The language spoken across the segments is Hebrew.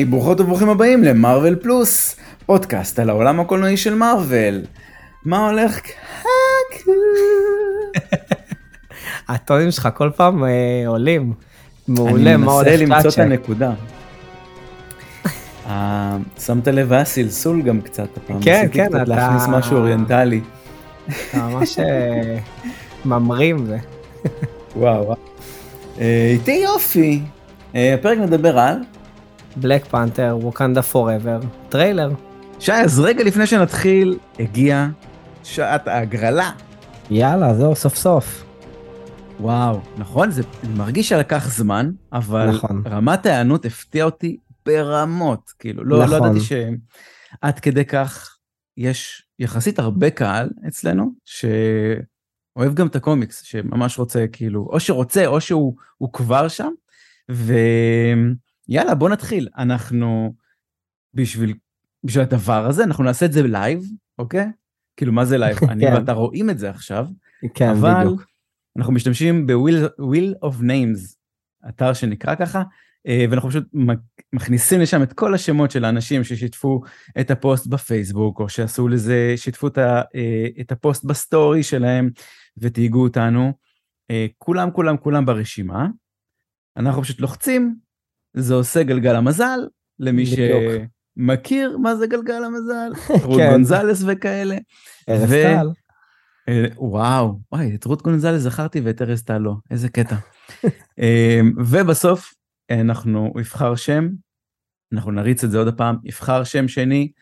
היי, ברוכות וברוכים הבאים למרוויל פלוס, פודקאסט על העולם הקולנועי של מארוול. מה הולך? הטונים שלך כל פעם אה, עולים. מעולה, מה הולך אני מנסה למצוא את? הנקודה. אה, שמת לב, היה סלסול גם קצת הפעם. כן, כן, אתה- להכניס משהו אוריינטלי. אתה ממש אה, ממרים זה. וואו. וואו. אה, איתי יופי. אה, הפרק מדבר על... Black Panther, Wakanda Forever, טריילר. שי, אז רגע לפני שנתחיל, הגיעה שעת ההגרלה. יאללה, זהו, סוף סוף. וואו, נכון? זה מרגיש שלקח זמן, אבל נכון. רמת ההיענות הפתיעה אותי ברמות. כאילו, לא, נכון. לא ידעתי שעד כדי כך יש יחסית הרבה קהל אצלנו, שאוהב גם את הקומיקס, שממש רוצה, כאילו, או שרוצה, או שהוא הוא כבר שם. ויאללה, בוא נתחיל. אנחנו, בשביל, בשביל הדבר הזה, אנחנו נעשה את זה לייב, אוקיי? כאילו, מה זה לייב? אני כן. ואתה רואים את זה עכשיו. כן, אבל בדיוק. אנחנו משתמשים ב-Wheel of Names, אתר שנקרא ככה, אה, ואנחנו פשוט מכניסים לשם את כל השמות של האנשים ששיתפו את הפוסט בפייסבוק, או שעשו לזה, שיתפו את, אה, הפוסט בסטורי שלהם ותהיגו אותנו. אה, כולם, כולם, כולם ברשימה. אנחנו פשוט לוחצים, זה עושה גלגל המזל, למי בדיוק. שמכיר מה זה גלגל המזל, רות כן. גונזלס וכאלה. ארז טל. אה, וואו, וואי, את רות גונזלס זכרתי ואת ארז טל לא, איזה קטע. אה, ובסוף אה, אנחנו, הוא יבחר שם, אנחנו נריץ את זה עוד הפעם, יבחר שם שני.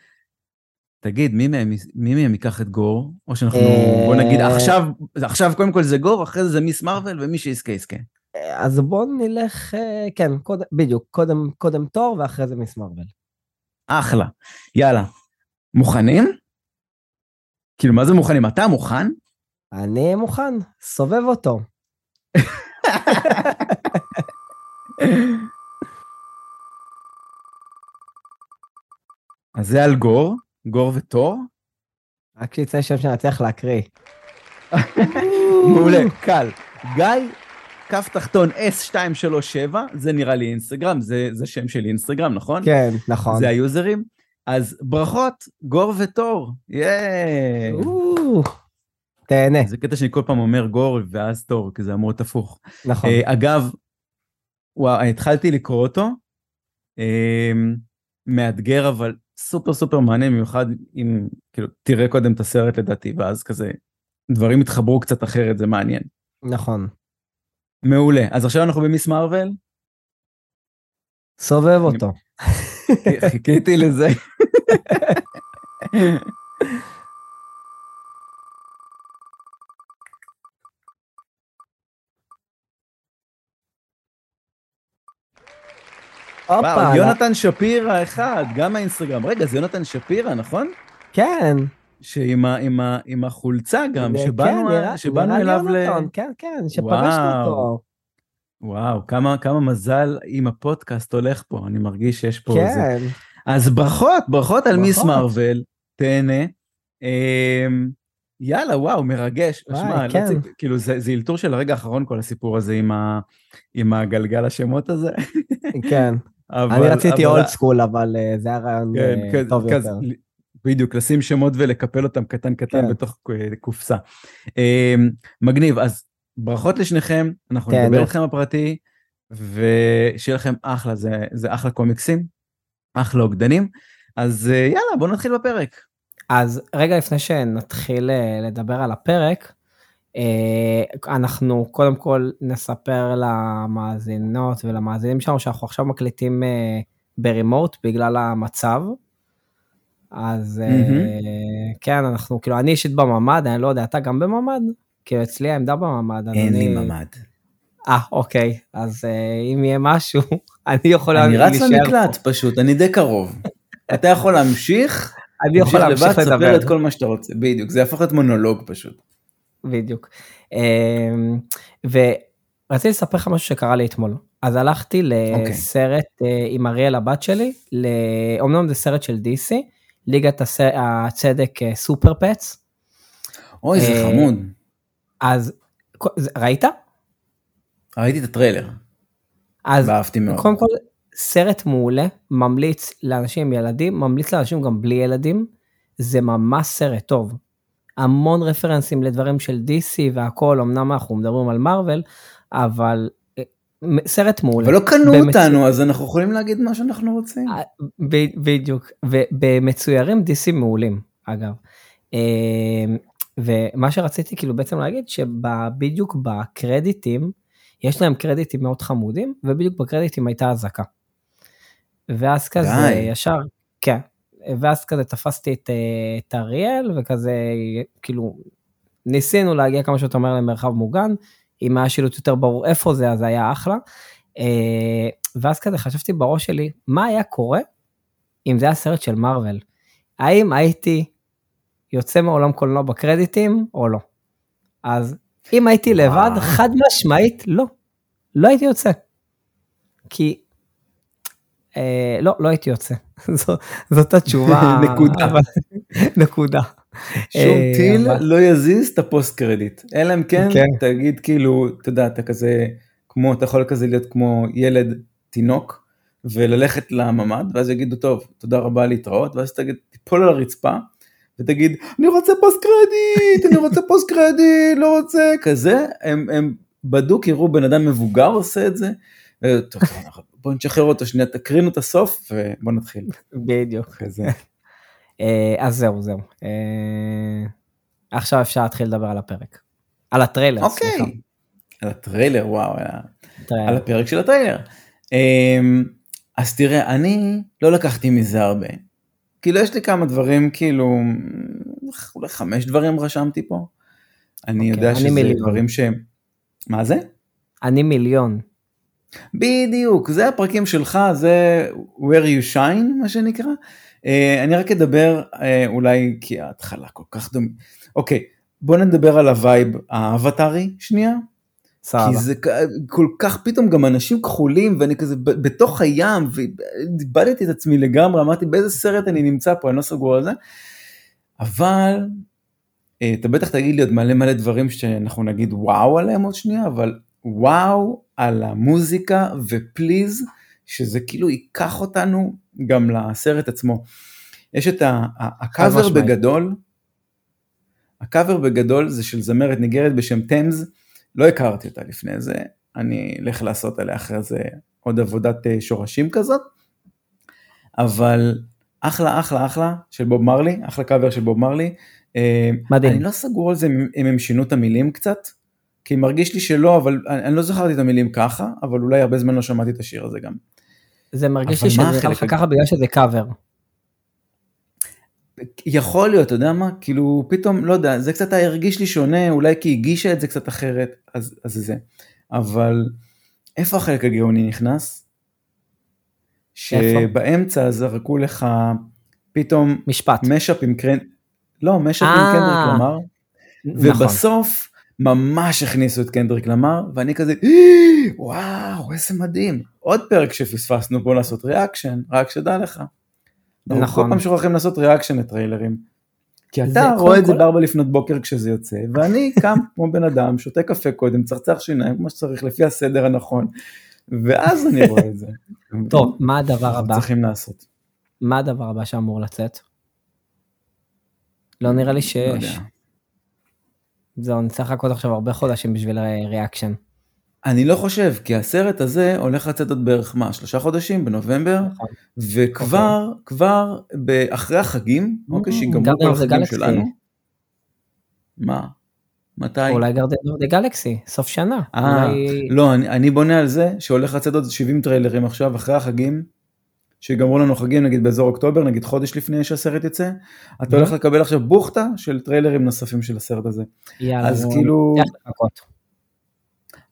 תגיד, מי מהם, מי מהם ייקח את גור? או שאנחנו, אה, בוא נגיד, עכשיו, עכשיו קודם כל זה גור, אחרי זה זה מיס מרוויל, ומי שיזכה יזכה. אז בואו נלך, אה, כן, קודם- בדיוק, קודם קודם תור ואחרי זה מיס מרוויל. אחלה. יאללה. מוכנים? כאילו, מה זה מוכנים? אתה מוכן? אני מוכן, סובב אותו. אז זה על גור, גור ותור. רק שיצא שם שאני אצליח להקריא. מעולה, קל. גיא, כף תחתון S237, זה נראה לי אינסטגרם, זה, זה שם של אינסטגרם, נכון? כן, נכון. זה היוזרים. אז ברכות, גור ותור, ייי. תהנה, זה קטע שאני כל פעם אומר גור ואז תור, כי זה אמור להיות הפוך. נכון. אה, אגב, וואו, התחלתי לקרוא אותו, אה, מאתגר אבל סופר סופר מעניין, במיוחד אם, כאילו, תראה קודם את הסרט לדעתי, ואז כזה, דברים יתחברו קצת אחרת, זה מעניין. נכון. מעולה. אז עכשיו אנחנו במיס מרוויל, סובב אותו. חיכיתי לזה. הופה, יונתן שפירא אחד, גם האינסטגרם. רגע, זה יונתן שפירא, נכון? כן. שעם ה, עם ה, עם החולצה גם, כן, שבאנו, נראה- שבאנו נראה לי אליו ל... כן, כן, שפגשנו. אותו. וואו, כמה, כמה מזל עם הפודקאסט הולך פה, אני מרגיש שיש פה איזה... כן. אז ברכות, ברכות על מיס. מרוויל, תהנה. אמ, יאללה, וואו, מרגש. וואי, שמע, לא כן. ציפ- כאילו, זה, זה אלתור של הרגע האחרון, כל הסיפור הזה עם, ה, עם הגלגל השמות הזה. כן. אבל, אני רציתי אבל- אולד סקול, אבל אה, זה היה רעיון כן, אה, טוב כזה, יותר. בדיוק, לשים שמות ולקפל אותם קטן קטן כן. בתוך אה, קופסה. אמ, מגניב, אז ברכות לשניכם, אנחנו תהנו. נדבר איתכם בפרטי, ושיהיה לכם אחלה, זה, זה אחלה קומיקסים, אחלה עוקדנים. אז אה, יאללה, בואו נתחיל בפרק. אז רגע לפני שנתחיל אה, לדבר על הפרק, אנחנו קודם כל נספר למאזינות ולמאזינים שלנו שאנחנו עכשיו מקליטים ברימוט בגלל המצב. אז מהמם. כן, אנחנו, כאילו, אני אישית בממ"ד, אני לא יודע, אתה גם בממ"ד? כי אצלי העמדה בממ"ד, אז אני... אה, אוקיי, אז אה, אם יהיה משהו, אני יכול אני רץ להישאר למקלט פה. פשוט, אני די קרוב. אתה יכול להמשיך, אני יכול לבד, להמשיך תספר לדבר. את כל מה שאתה רוצה, בדיוק, זה יהפוך להיות מונולוג פשוט. בדיוק. אמ, ורציתי לספר לך משהו שקרה לי אתמול. אז הלכתי לסרט אה, עם אריאל הבת שלי, אומנם זה סרט של DC, ליגת הס- הצדק אה, סופר פטס. אוי, זה אה, חמוד. אז ראית? ראיתי את הטריילר, אז. קודם כל סרט מעולה, ממליץ לאנשים עם ילדים, ממליץ לאנשים גם בלי ילדים, זה ממש סרט טוב. המון רפרנסים לדברים של DC והכל, אמנם אנחנו מדברים על מארוול, אבל סרט מעולה. אבל לא קנו במצ... אותנו, אז אנחנו יכולים להגיד מה שאנחנו רוצים. אה, בדיוק, ובמצוירים DC מעולים, אגב. אה, ומה שרציתי כאילו בעצם להגיד, שבדיוק בקרדיטים, יש להם קרדיטים מאוד חמודים, ובדיוק בקרדיטים הייתה אזעקה. ואז כזה די. ישר, כן, ואז כזה תפסתי את, את אריאל, וכזה, כאילו, ניסינו להגיע כמה שאתה אומר למרחב מוגן, אם היה שילוט יותר ברור איפה זה, אז היה אחלה. אה, ואז כזה חשבתי בראש שלי, מה היה קורה אם זה היה סרט של מארוול? האם הייתי יוצא מעולם קולנוע בקרדיטים או לא? אז אם הייתי לבד, חד משמעית, לא. לא הייתי יוצא. כי... אה, לא, לא הייתי יוצא. זאת התשובה. נקודה. נקודה. שום אה, טיל לא יזיז את ה post credit. אלא אם כן, כן, תגיד כאילו, אתה יודע, אתה כזה, כמו, אתה יכול כזה להיות כמו ילד תינוק, וללכת לממ"ד, ואז יגידו, טוב, תודה רבה להתראות, ואז תגיד, תיפול על הרצפה, ותגיד, אני רוצה post credit, אני רוצה post credit, לא רוצה, כזה, הם, הם בדוק יראו בן אדם מבוגר עושה את זה, טוב, בוא נשחרר אותו שנייה, תקרינו את הסוף ובוא נתחיל. בדיוק. כזה. אה, אז זהו, זהו. אה, עכשיו אפשר להתחיל לדבר על הפרק. על הטריילר, אוקיי. סליחה. על הטריילר, וואו, על הפרק של הטריילר. אמ, אז תראה, אני לא לקחתי מזה הרבה. כאילו יש לי כמה דברים, כאילו, אולי חמש דברים רשמתי פה. אני אוקיי, יודע שזה דברים שהם... מה זה? אני מיליון. בדיוק, זה הפרקים שלך, זה where you shine, מה שנקרא. Uh, אני רק אדבר uh, אולי כי ההתחלה כל כך דומה. אוקיי, בוא נדבר על ה vibe האבטארי שנייה. סבבה. כי זה כל כך פתאום גם אנשים כחולים ואני כזה בתוך הים ואיבדתי את עצמי לגמרי, אמרתי באיזה סרט אני נמצא פה, אני לא סגור על זה. אבל uh, אתה בטח תגיד לי עוד מלא מלא דברים שאנחנו נגיד וואו עליהם עוד שנייה, אבל וואו על המוזיקה ופליז שזה כאילו ייקח אותנו גם לסרט עצמו. יש את הקאבר בגדול, הקאבר בגדול זה של זמרת ניגרת בשם תמז, לא הכרתי אותה לפני זה, אני אלך לעשות עליה אחרי זה עוד עבודת אה, שורשים כזאת, אבל אחלה אחלה אחלה של בוב מרלי, אחלה קאבר של בוב מרלי. אה, מדהים. אני לא סגור על זה אם הם שינו את המילים קצת, כי מרגיש לי שלא, אבל אני, אני לא זכרתי את המילים ככה, אבל אולי הרבה זמן לא שמעתי את השיר הזה גם. זה מרגיש לי שזה נראה לך ככה בגלל שזה קאבר. יכול להיות, אתה יודע מה? כאילו, פתאום, לא יודע, זה קצת הרגיש לי שונה, אולי כי הגישה את זה קצת אחרת, אז, אז זה. אבל איפה החלק הגאוני נכנס? שבאמצע זרקו לך פתאום משפט mashup עם קרנ... לא, mashup עם אה. קנדריק למר, נכון. ובסוף ממש הכניסו את קנדריק למר, ואני כזה, וואו, איזה מדהים. עוד פרק שפספסנו, בוא לעשות reaction, רק שתדע לך. נכון. כל פעם שוכחים לעשות reaction לטריילרים. כי אתה רואה את זה בארבע לפנות בוקר כשזה יוצא, ואני קם כמו בן אדם, שותה קפה קודם, צרצח שיניים כמו שצריך, לפי הסדר הנכון, ואז אני רואה את זה. טוב, מה הדבר הבא? צריכים לעשות. מה הדבר הבא שאמור לצאת? לא נראה לי לא שיש. זהו, נצטרך לחכות עכשיו הרבה חודשים בשביל ריאקשן. אני לא חושב, כי הסרט הזה הולך לצאת עוד בערך מה, שלושה חודשים בנובמבר, נכון. וכבר, אוקיי. כבר אחרי החגים, אוקיי, שיגמרו כל החגים שלנו. מה? מתי? אולי גרדן אוף דה גלקסי, סוף שנה. אה, אולי... לא, אני, אני בונה על זה שהולך לצאת עוד 70 טריילרים עכשיו, אחרי החגים, שיגמרו לנו חגים נגיד באזור אוקטובר, נגיד חודש לפני שהסרט יצא, אתה הולך לקבל עכשיו בוחטה של טריילרים נוספים של הסרט הזה. יאללה, אז כאילו...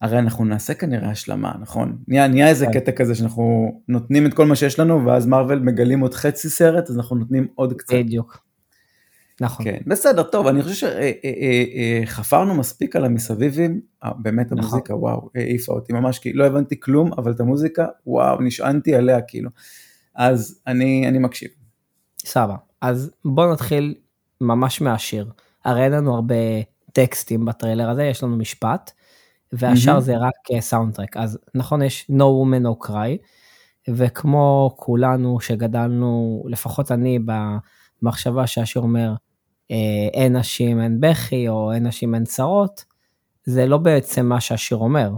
הרי אנחנו נעשה כנראה השלמה, נכון? נהיה, נהיה איזה כן. קטע כזה שאנחנו נותנים את כל מה שיש לנו, ואז מרוויל מגלים עוד חצי סרט, אז אנחנו נותנים עוד קצת. בדיוק. נכון. כן, בסדר, טוב, אני חושב שחפרנו מספיק על המסביבים, אה, באמת נכון. המוזיקה, וואו, העיפה אותי ממש, כי לא הבנתי כלום, אבל את המוזיקה, וואו, נשענתי עליה כאילו. אז אני, אני מקשיב. סבבה, אז בוא נתחיל ממש מהשיר. הרי אין לנו הרבה טקסטים בטריילר הזה, יש לנו משפט, והשאר mm-hmm. זה רק סאונדטרק. אז נכון, יש No Woman No Cry, וכמו כולנו שגדלנו, לפחות אני במחשבה שהשיר אומר, אה, אין נשים אין בכי או אין נשים אין צרות, זה לא בעצם מה שהשיר אומר.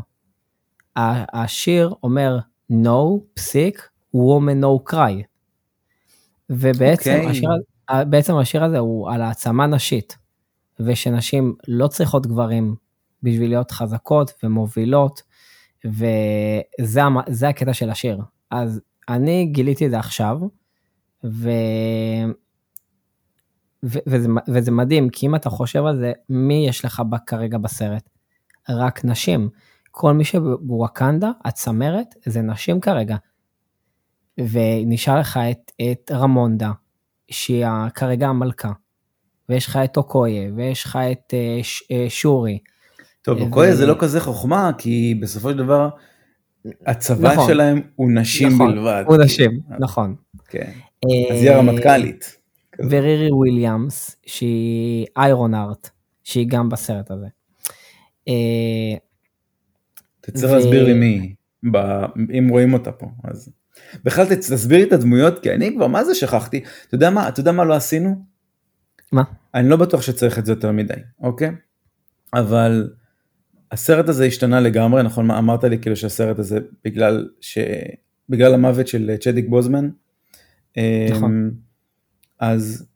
השיר אומר no, פסיק, woman no cry. ובעצם okay. אוקיי. השיר, בעצם השיר הזה הוא על העצמה נשית, ושנשים לא צריכות גברים בשביל להיות חזקות ומובילות, וזה הקטע של השיר. אז אני גיליתי את זה עכשיו, ו... ו- וזה, וזה מדהים, כי אם אתה חושב על זה, מי יש לך כרגע בסרט? רק נשים. כל מי שבוואקנדה, הצמרת, זה נשים כרגע. ונשאר לך את, את רמונדה, שהיא כרגע המלכה, ויש לך את אוקויה, ויש לך את uh, ש, uh, שורי. טוב, אוקויה ו... זה לא כזה חוכמה, כי בסופו של דבר, הצבא נכון, שלהם הוא נשים נכון, בלבד. הוא נשים, נכון. כן. אז היא הרמטכ"לית. ורירי וויליאמס, שהיא איירון ארט, שהיא גם בסרט הזה. אתה צריך להסביר לי מי, אם רואים אותה פה, אז... בכלל תסביר לי את הדמויות, כי אני כבר מה זה שכחתי, אתה יודע מה, אתה יודע מה לא עשינו? מה? אני לא בטוח שצריך את זה יותר מדי, אוקיי? אבל הסרט הזה השתנה לגמרי, נכון? אמרת לי כאילו שהסרט הזה בגלל ש... בגלל המוות של צ'דיק בוזמן. נכון. אמ, אז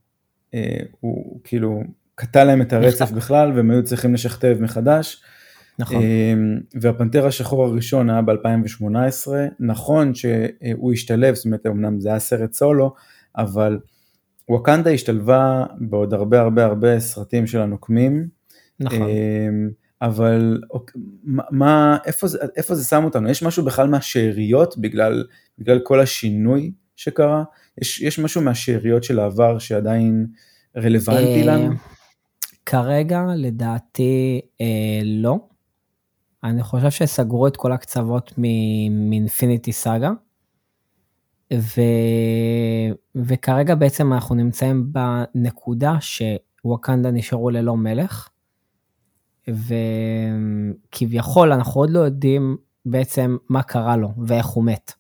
אה, הוא כאילו קטע להם את הרצף נכתב. בכלל והם היו צריכים לשכתב מחדש. נכון. אה, והפנתר השחור הראשון היה ב-2018, נכון שהוא השתלב, זאת אומרת אמנם זה היה סרט סולו, אבל ווקנדה השתלבה בעוד הרבה הרבה הרבה סרטים של הנוקמים. נכון. אה, אבל מה, איפה זה, איפה זה שם אותנו? יש משהו בכלל מהשאריות בגלל, בגלל כל השינוי שקרה? יש, יש משהו מהשאריות של העבר שעדיין רלוונטי אה, לנו? כרגע לדעתי אה, לא. אני חושב שסגרו את כל הקצוות מאינפיניטי סאגה. ו... וכרגע בעצם אנחנו נמצאים בנקודה שווקנדה נשארו ללא מלך. וכביכול אנחנו עוד לא יודעים בעצם מה קרה לו ואיך הוא מת.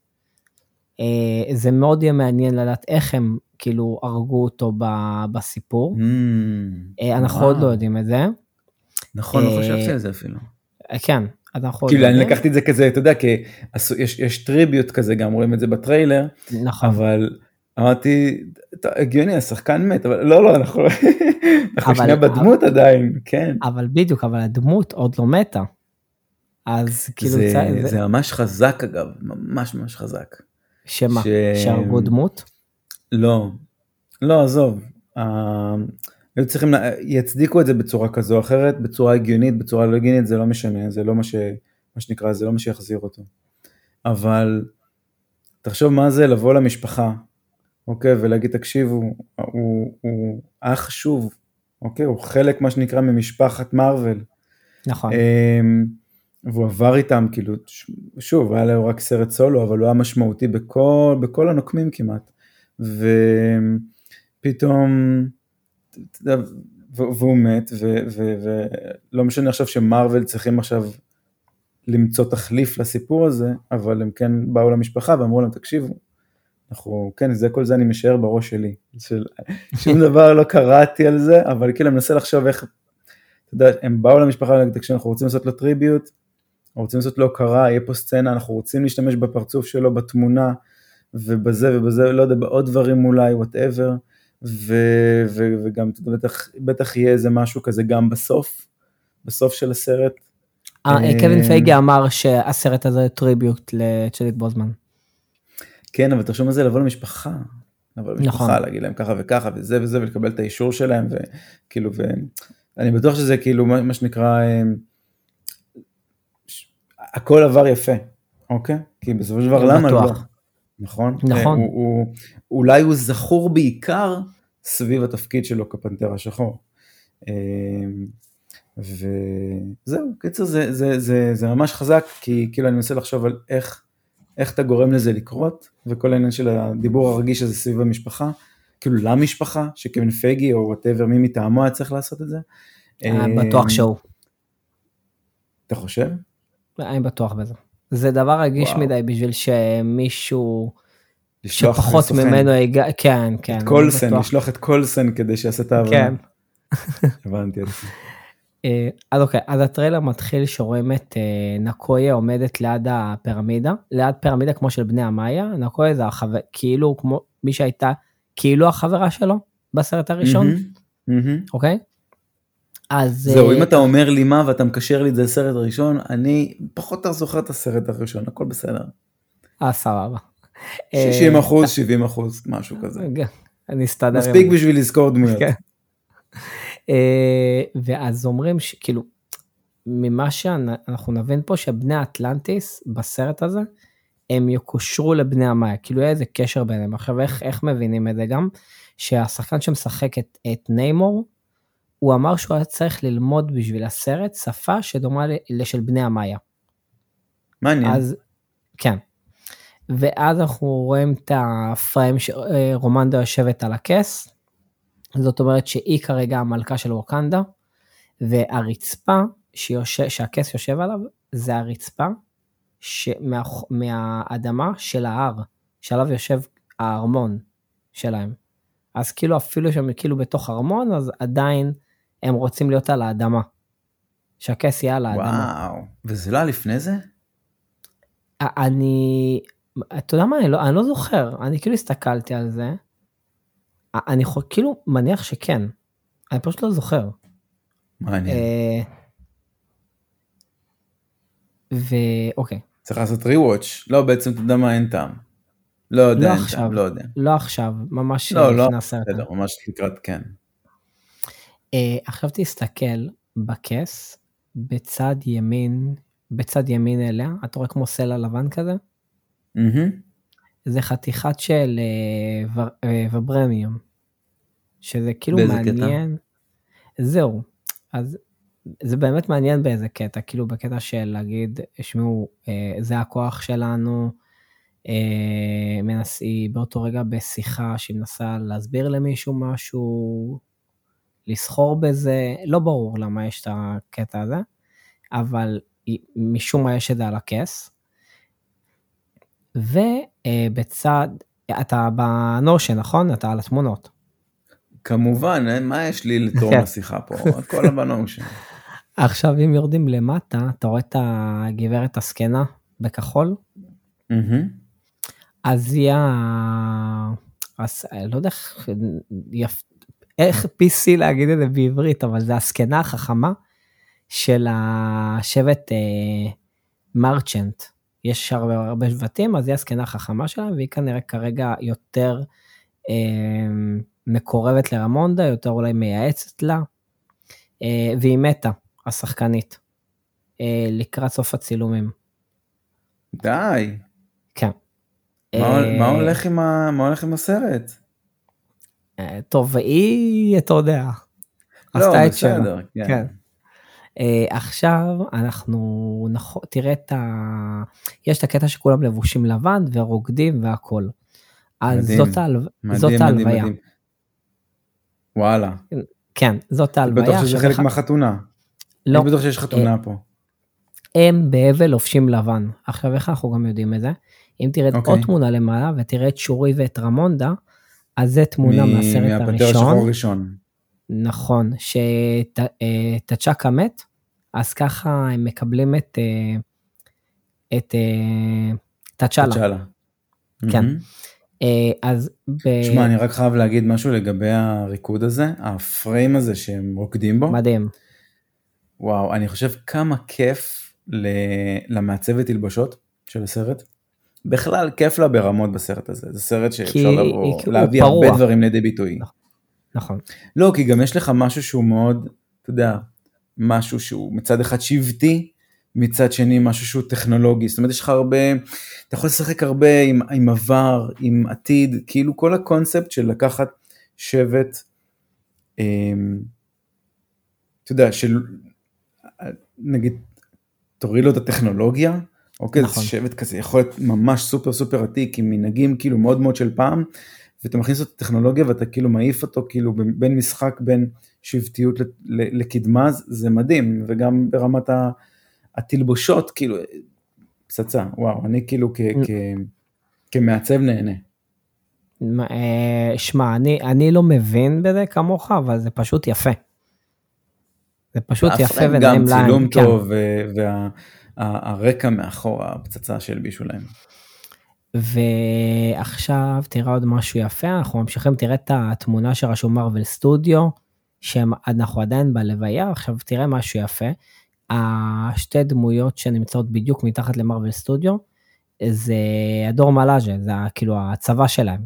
אה, זה מאוד יהיה מעניין לדעת איך הם כאילו הרגו אותו בסיפור. Mm, אנחנו וואו. עוד לא יודעים את זה. נכון, לא אה, חשבתי על זה אפילו. כן, אנחנו כאילו אני לקחתי את זה כזה, אתה יודע, כי יש, יש טריביוט כזה, גם רואים את זה בטריילר, נכון. אבל אמרתי, הגיוני, השחקן מת, אבל לא, לא, אנחנו, אנחנו שנייה בדמות אבל, עדיין, כן. אבל בדיוק, אבל הדמות עוד לא מתה. אז כאילו... זה, זה... זה ממש חזק אגב, ממש ממש חזק. שמה? ש... שהרגו דמות? לא, לא, עזוב. היו צריכים, יצדיקו את זה בצורה כזו או אחרת, בצורה הגיונית, בצורה לא הגיונית, זה לא משנה, זה לא מה ש... מה שנקרא, זה לא מה שיחזיר אותו. אבל תחשוב מה זה לבוא למשפחה, אוקיי, ולהגיד, תקשיבו, הוא, הוא היה חשוב, אוקיי, הוא חלק, מה שנקרא, ממשפחת מארוול. נכון. אמ, והוא עבר איתם, כאילו, שוב, היה לו רק סרט סולו, אבל הוא היה משמעותי בכל, בכל הנוקמים כמעט. ופתאום, והוא מת, ולא משנה עכשיו שמרוויל צריכים עכשיו למצוא תחליף לסיפור הזה, אבל הם כן באו למשפחה ואמרו להם, תקשיבו, אנחנו, כן, זה כל זה אני משער בראש שלי. של, שום דבר לא קראתי על זה, אבל כאילו אני מנסה לחשוב איך, אתה יודע, הם באו למשפחה תקשיבו, אנחנו רוצים לעשות לו טריביוט, אנחנו רוצים לעשות לו הוקרה, יהיה פה סצנה, אנחנו רוצים להשתמש בפרצוף שלו, בתמונה, ובזה ובזה, לא יודע, בעוד דברים אולי, whatever, וגם בטח, בטח יהיה איזה משהו כזה גם בסוף, בסוף של הסרט. אה, אה, קווין פייגי אמר שהסרט הזה tribute לצ'דוויק בוזמן. כן, אבל תחשוב מה זה לבוא למשפחה. לבוא למשפחה, נכון. להגיד להם ככה וככה וזה וזה ולקבל את האישור שלהם וכאילו ואני בטוח שזה כאילו מה שנקרא אה, הכל עבר יפה, אוקיי? כי בסופו של דבר למה לא? נכון? נכון. הוא, הוא, אולי הוא זכור בעיקר סביב התפקיד שלו כפנתר השחור. אמ, וזהו, קיצר זה, זה, זה, זה ממש חזק, כי כאילו אני מנסה לחשוב על איך, איך אתה גורם לזה לקרות, וכל העניין של הדיבור הרגיש הזה סביב המשפחה, כאילו למשפחה, שקווין פייגי או whatever מי מטעמו היה צריך לעשות את זה. בטוח שהוא. אתה חושב? אני בטוח בזה. זה דבר רגיש וואו. מדי בשביל שמישהו שפחות. ממנו יגע, כן, כן. את קולסן, בטוח. לשלוח את קולסן כדי שיעשה את העבודה. כן. הבנתי את זה. אה, אז אוקיי, אז הטריילר מתחיל שרואים את אה, נקויה עומדת ליד הפירמידה, ליד פירמידה כמו של בני המאיה, נקויה זה החבר, כאילו כמו מי שהייתה כאילו החברה שלו בסרט הראשון. אוקיי? אז זהו, אה, אם אתה אומר לי מה ואתה מקשר לי את זה לסרט הראשון, אני פחות זוכר את הסרט הראשון, הכל בסדר. אה, סבבה. אה, 60 אחוז, 70 אחוז, משהו כזה. רגע, אני אסתדר. מספיק. בשביל לזכור דמויות. כן. אה, ואז אומרים שכאילו, ממה שאנחנו נבין פה שבני האטלנטיס בסרט הזה, הם יקושרו לבני המאיה, כאילו יהיה איזה קשר ביניהם. עכשיו איך, איך מבינים את זה גם? שהשחקן שמשחק את, את ניימור, הוא אמר שהוא היה צריך ללמוד בשביל הסרט שפה שדומה לשל בני המאיה. מעניין. אז כן. ואז אנחנו רואים את הפריים שרומנדה יושבת על הכס, זאת אומרת שהיא כרגע המלכה של ווקנדה, והרצפה שיושב, שהכס יושב עליו זה הרצפה שמה, מהאדמה של ההר, שעליו יושב הארמון שלהם. אז כאילו אפילו שהם כאילו בתוך ארמון, אז עדיין הם רוצים להיות על האדמה. שהכס יהיה על האדמה. וואו. וזה לא היה לפני זה? אני, אתה יודע מה, אני לא, אני לא זוכר, אני כאילו הסתכלתי על זה, אני יכול, כאילו מניח שכן, אני פשוט לא זוכר. מעניין. אה, ואוקיי, צריך לעשות rewatch. לא, בעצם אתה יודע מה, אין טעם. לא יודע, לא עכשיו. לא יודע. לא עכשיו, ממש לא, לא, לפני הסרט. בסדר, ממש לקראת כן. אה, עכשיו תסתכל בכס, בצד ימין, בצד ימין אליה, אתה רואה כמו סלע לבן כזה? מהמם. זה חתיכת של אה, ור- אה, וברמיום, שזה כאילו באיזה קטע? מעניין. זהו, אז זה באמת מעניין באיזה קטע, כאילו בקטע של להגיד, שמעו, זה הכוח שלנו, מנס, היא באותו רגע בשיחה שהיא מנסה להסביר למישהו משהו, לסחור בזה, לא ברור למה יש את הקטע הזה, אבל משום מה יש את זה על הכס. ובצד, אתה בנושן, נכון? אתה על התמונות. כמובן, אה, מה יש לי לתרום כן. לשיחה פה? הכל הבנו שם. עכשיו, אם יורדים למטה, אתה רואה את הגברת הזקנה בכחול. אז היא ה... אז, לא יודע איך. איך PC להגיד את זה בעברית, אבל זה הזקנה החכמה של השבט אה, מרצ'נט. יש הרבה, הרבה שבטים, אז היא הזקנה החכמה שלהם, והיא כנראה כרגע יותר אה, מקורבת לרמונדה, יותר אולי מייעצת לה, אה, והיא מתה, השחקנית, אה, לקראת סוף הצילומים. די. כן. מה אה, מה הולך ה- מה הולך עם הסרט? אה, טוב, והיא, אתה יודע, לא, עשתה את שלה. בסדר. כן. כן. אה, עכשיו אנחנו, נכון, תראה את ה... יש את הקטע שכולם לבושים לבן ורוקדים והכל. אז. זאת, ההלו... מדהים, זאת מדהים, ההלוויה. מדהים. וואלה. כן, זאת ההלוויה. בטוח שזה חלק איך- מהחתונה. לא, אני בטוח שיש חתונה פה. הם באבל לובשים לבן. עכשיו איך אנחנו גם יודעים את זה? אם תראה אוקיי. עוד תמונה למעלה ותראה את שורי ואת רמונדה, אז זה תמונה מ- מהסרט מהפנתר השחור הראשון. הראשון. נכון, שתצ'קה מת, אז ככה הם מקבלים את, אה, את אה, תצ'אלה. תצ'אלה. כן. אה, אז ב... שמע, אני רק חייב להגיד משהו לגבי הריקוד הזה, הפריים הזה שהם רוקדים בו. מדהים. וואו, אני חושב כמה כיף למעצבת תלבושות של הסרט. בכלל כיף לה ברמות בסרט הזה, זה סרט שאפשר לבוא, כי הוא להביא הרבה. דברים לידי ביטוי. נכון. לא, כי גם יש לך משהו שהוא מאוד, אתה יודע, משהו שהוא מצד אחד שבטי, מצד שני משהו שהוא טכנולוגי, זאת אומרת יש לך הרבה, אתה יכול לשחק הרבה עם, עם עבר, עם עתיד, כאילו כל הקונספט של לקחת שבט, אמ, אתה יודע, של נגיד, תוריד לו את הטכנולוגיה, אוקיי, נכון. זה שבט כזה יכול להיות ממש סופר סופר עתיק, עם מנהגים כאילו מאוד מאוד של פעם, ואתה מכניס אותו לטכנולוגיה ואתה כאילו מעיף אותו כאילו בין משחק בין שבטיות לקדמה, זה מדהים, וגם ברמת התלבושות, כאילו, פצצה, וואו, אני כאילו כ, כ, כמעצב נהנה. אה, שמע, אני, אני לא מבין בזה כמוך, אבל זה פשוט יפה. זה פשוט יפה ונעים להם. גם צילום כן. טוב, והרקע וה, מאחור, הפצצה שהלבישו להם. ועכשיו תראה עוד משהו יפה, אנחנו ממשיכים, תראה את התמונה שרשום מרוויל סטודיו, שאנחנו עדיין בלוויה, עכשיו תראה משהו יפה. השתי דמויות שנמצאות בדיוק מתחת למרוויל סטודיו, זה הדור מלאז'ה, זה כאילו הצבא שלהם.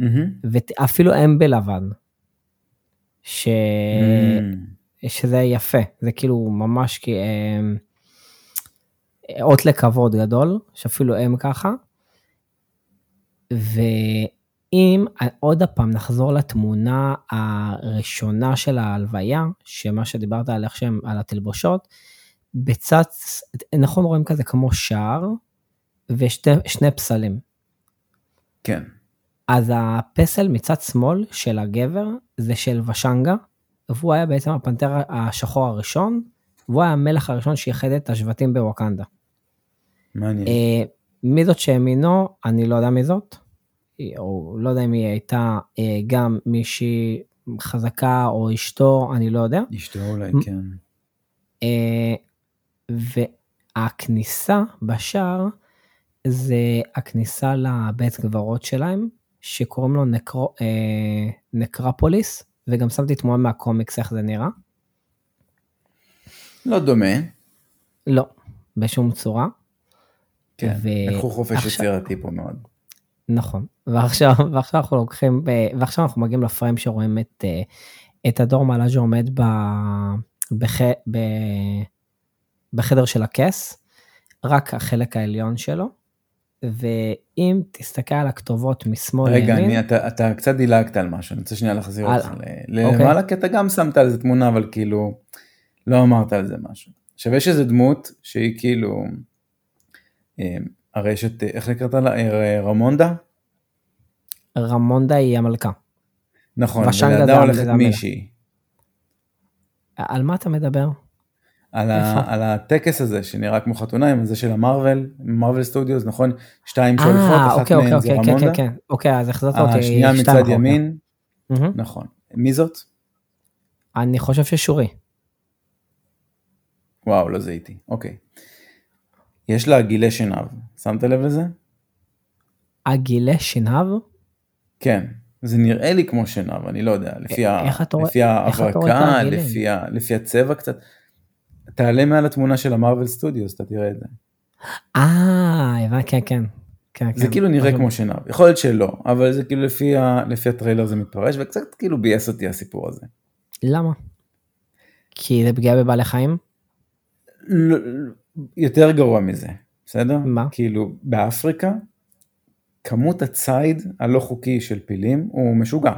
Mm-hmm. ואפילו הם בלבן. ש... Mm-hmm. שזה יפה, זה כאילו ממש אה, אות לכבוד גדול, שאפילו הם ככה. ואם עוד פעם נחזור לתמונה הראשונה של ההלוויה, שמה שדיברת על איך שהם, על התלבושות, בצד, נכון רואים כזה כמו שער, ושני פסלים. כן. אז הפסל מצד שמאל של הגבר זה של ושנגה, והוא היה בעצם הפנתר השחור הראשון, והוא היה המלך הראשון שאיחד את השבטים בווקנדה. מעניין. אה, מי זאת שהאמינו, אני לא יודע מי זאת, או לא יודע אם היא הייתה אה, גם מישהי חזקה או אשתו, אני לא יודע. אשתו אולי, כן. אה, והכניסה בשער זה הכניסה לבית גברות שלהם, שקוראים לו נקרו, אה, נקרפוליס, וגם שמתי תמונה מהקומיקס איך זה נראה. לא דומה. לא, בשום צורה. כן, ו... לקחו חופש יצירתי פה מאוד. נכון, ועכשיו, ועכשיו אנחנו לוקחים. ועכשיו אנחנו מגיעים לפריים שרואים את, אה, את הדור מעלה שעומד ב... בח... ב... בחדר של הכס, רק החלק העליון שלו. ואם תסתכל על הכתובות משמאל לימין... רגע, אני, אתה, אתה קצת דילגת על משהו, אני רוצה שנייה להחזיר אותך למעלה, אוקיי. כי אתה גם שמת על זה תמונה, אבל כאילו, לא אמרת על זה משהו. עכשיו יש איזה דמות שהיא כאילו, הרי יש את, איך נקראת לה? אה, רמונדה? רמונדה היא המלכה. נכון, ולידה הולכת מישהי. על מה אתה מדבר? על, ה, על הטקס הזה שנראה כמו חתונה עם זה של המרוויל, Marvel Studios, נכון? שתיים שהולכות, אה, אחת אוקיי, מהן אוקיי, זה אוקיי, רמונדה. כן, כן, כן, אוקיי, אז החזרת אותי. השנייה מצד ימין, נכון. מי זאת? אני חושב ששורי. וואו, לא זיהיתי, אוקיי. יש לה גילי שנהב, שמת לב לזה? הגילי שנהב? כן, זה נראה לי כמו שנהב, אני לא יודע, לפי, לפי ההברקה, לפי, לפי הצבע קצת. תעלה מעל התמונה של המרוויל סטודיוס, אתה תראה את זה. אה, הבנתי, כן, כן. כן, זה כן. כאילו נראה כמו שנהב, יכול להיות שלא, אבל זה כאילו לפי, ה, לפי הטריילר זה מתפרש, וקצת כאילו ביאס אותי הסיפור הזה. למה? כי זה פגיעה בבעלי חיים? לא, יותר גרוע מזה, בסדר? מה? כאילו, באפריקה, כמות הציד הלא חוקי של פילים הוא משוגע.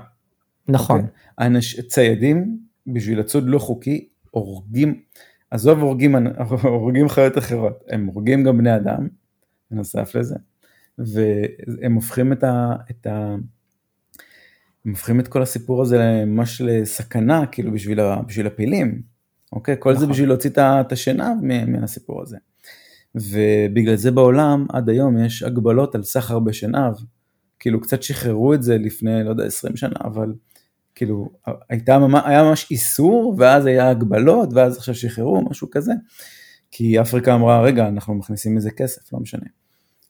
נכון. Okay? אוקיי? אנש, ציידים, בשביל לצוד לא חוקי, הורגים, עזוב הורגים, הורגים חיות אחרות, הם הורגים גם בני אדם, בנוסף לזה, והם הופכים את ה... את ה הם הופכים את כל הסיפור הזה ממש לסכנה, כאילו בשביל, ה, בשביל הפילים, אוקיי? כל נכון. זה בשביל להוציא את השנהב מהסיפור הזה. ובגלל זה בעולם עד היום יש הגבלות על סחר בשנהב, כאילו קצת שחררו את זה לפני, לא יודע, 20 שנה, אבל כאילו, הייתה היה ממש איסור, ואז היה הגבלות, ואז עכשיו שחררו, משהו כזה. כי אפריקה אמרה, רגע, אנחנו מכניסים מזה כסף, לא משנה.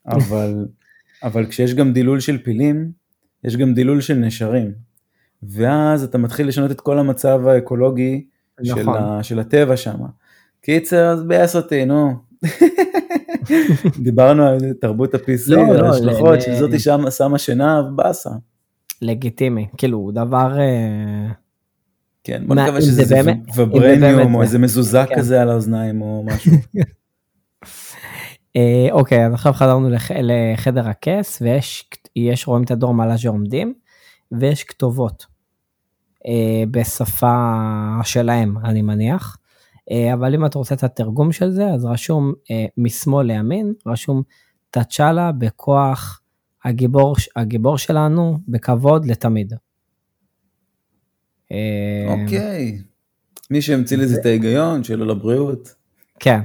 אבל, אבל כשיש גם דילול של פילים, יש גם דילול של נשרים. ואז אתה מתחיל לשנות את כל המצב האקולוגי נכון. של, ה, של הטבע שם. קיצר, אז ביאס אותי, נו. דיברנו על תרבות ה-PC, לא, על לא, ההשלכות של זאתי שמה שינה, באסה. לגיטימי, כאילו דבר... אה, כן, בוא נקווה שזה באמת, וברניום או איזה מזוזה כן. כזה על האוזניים או משהו. אה, אוקיי, אז עכשיו חזרנו לחדר הכס ויש, רואים את הדור מעלה שעומדים, ויש כתובות בשפה שלהם, אני מניח. אבל אם אתה רוצה את התרגום של זה, אז רשום משמאל לימין, רשום תצ'אלה בכוח הגיבור, הגיבור שלנו בכבוד לתמיד. אה, אוקיי. מי שהמציא לזה את ההיגיון, שלא לבריאות. כן.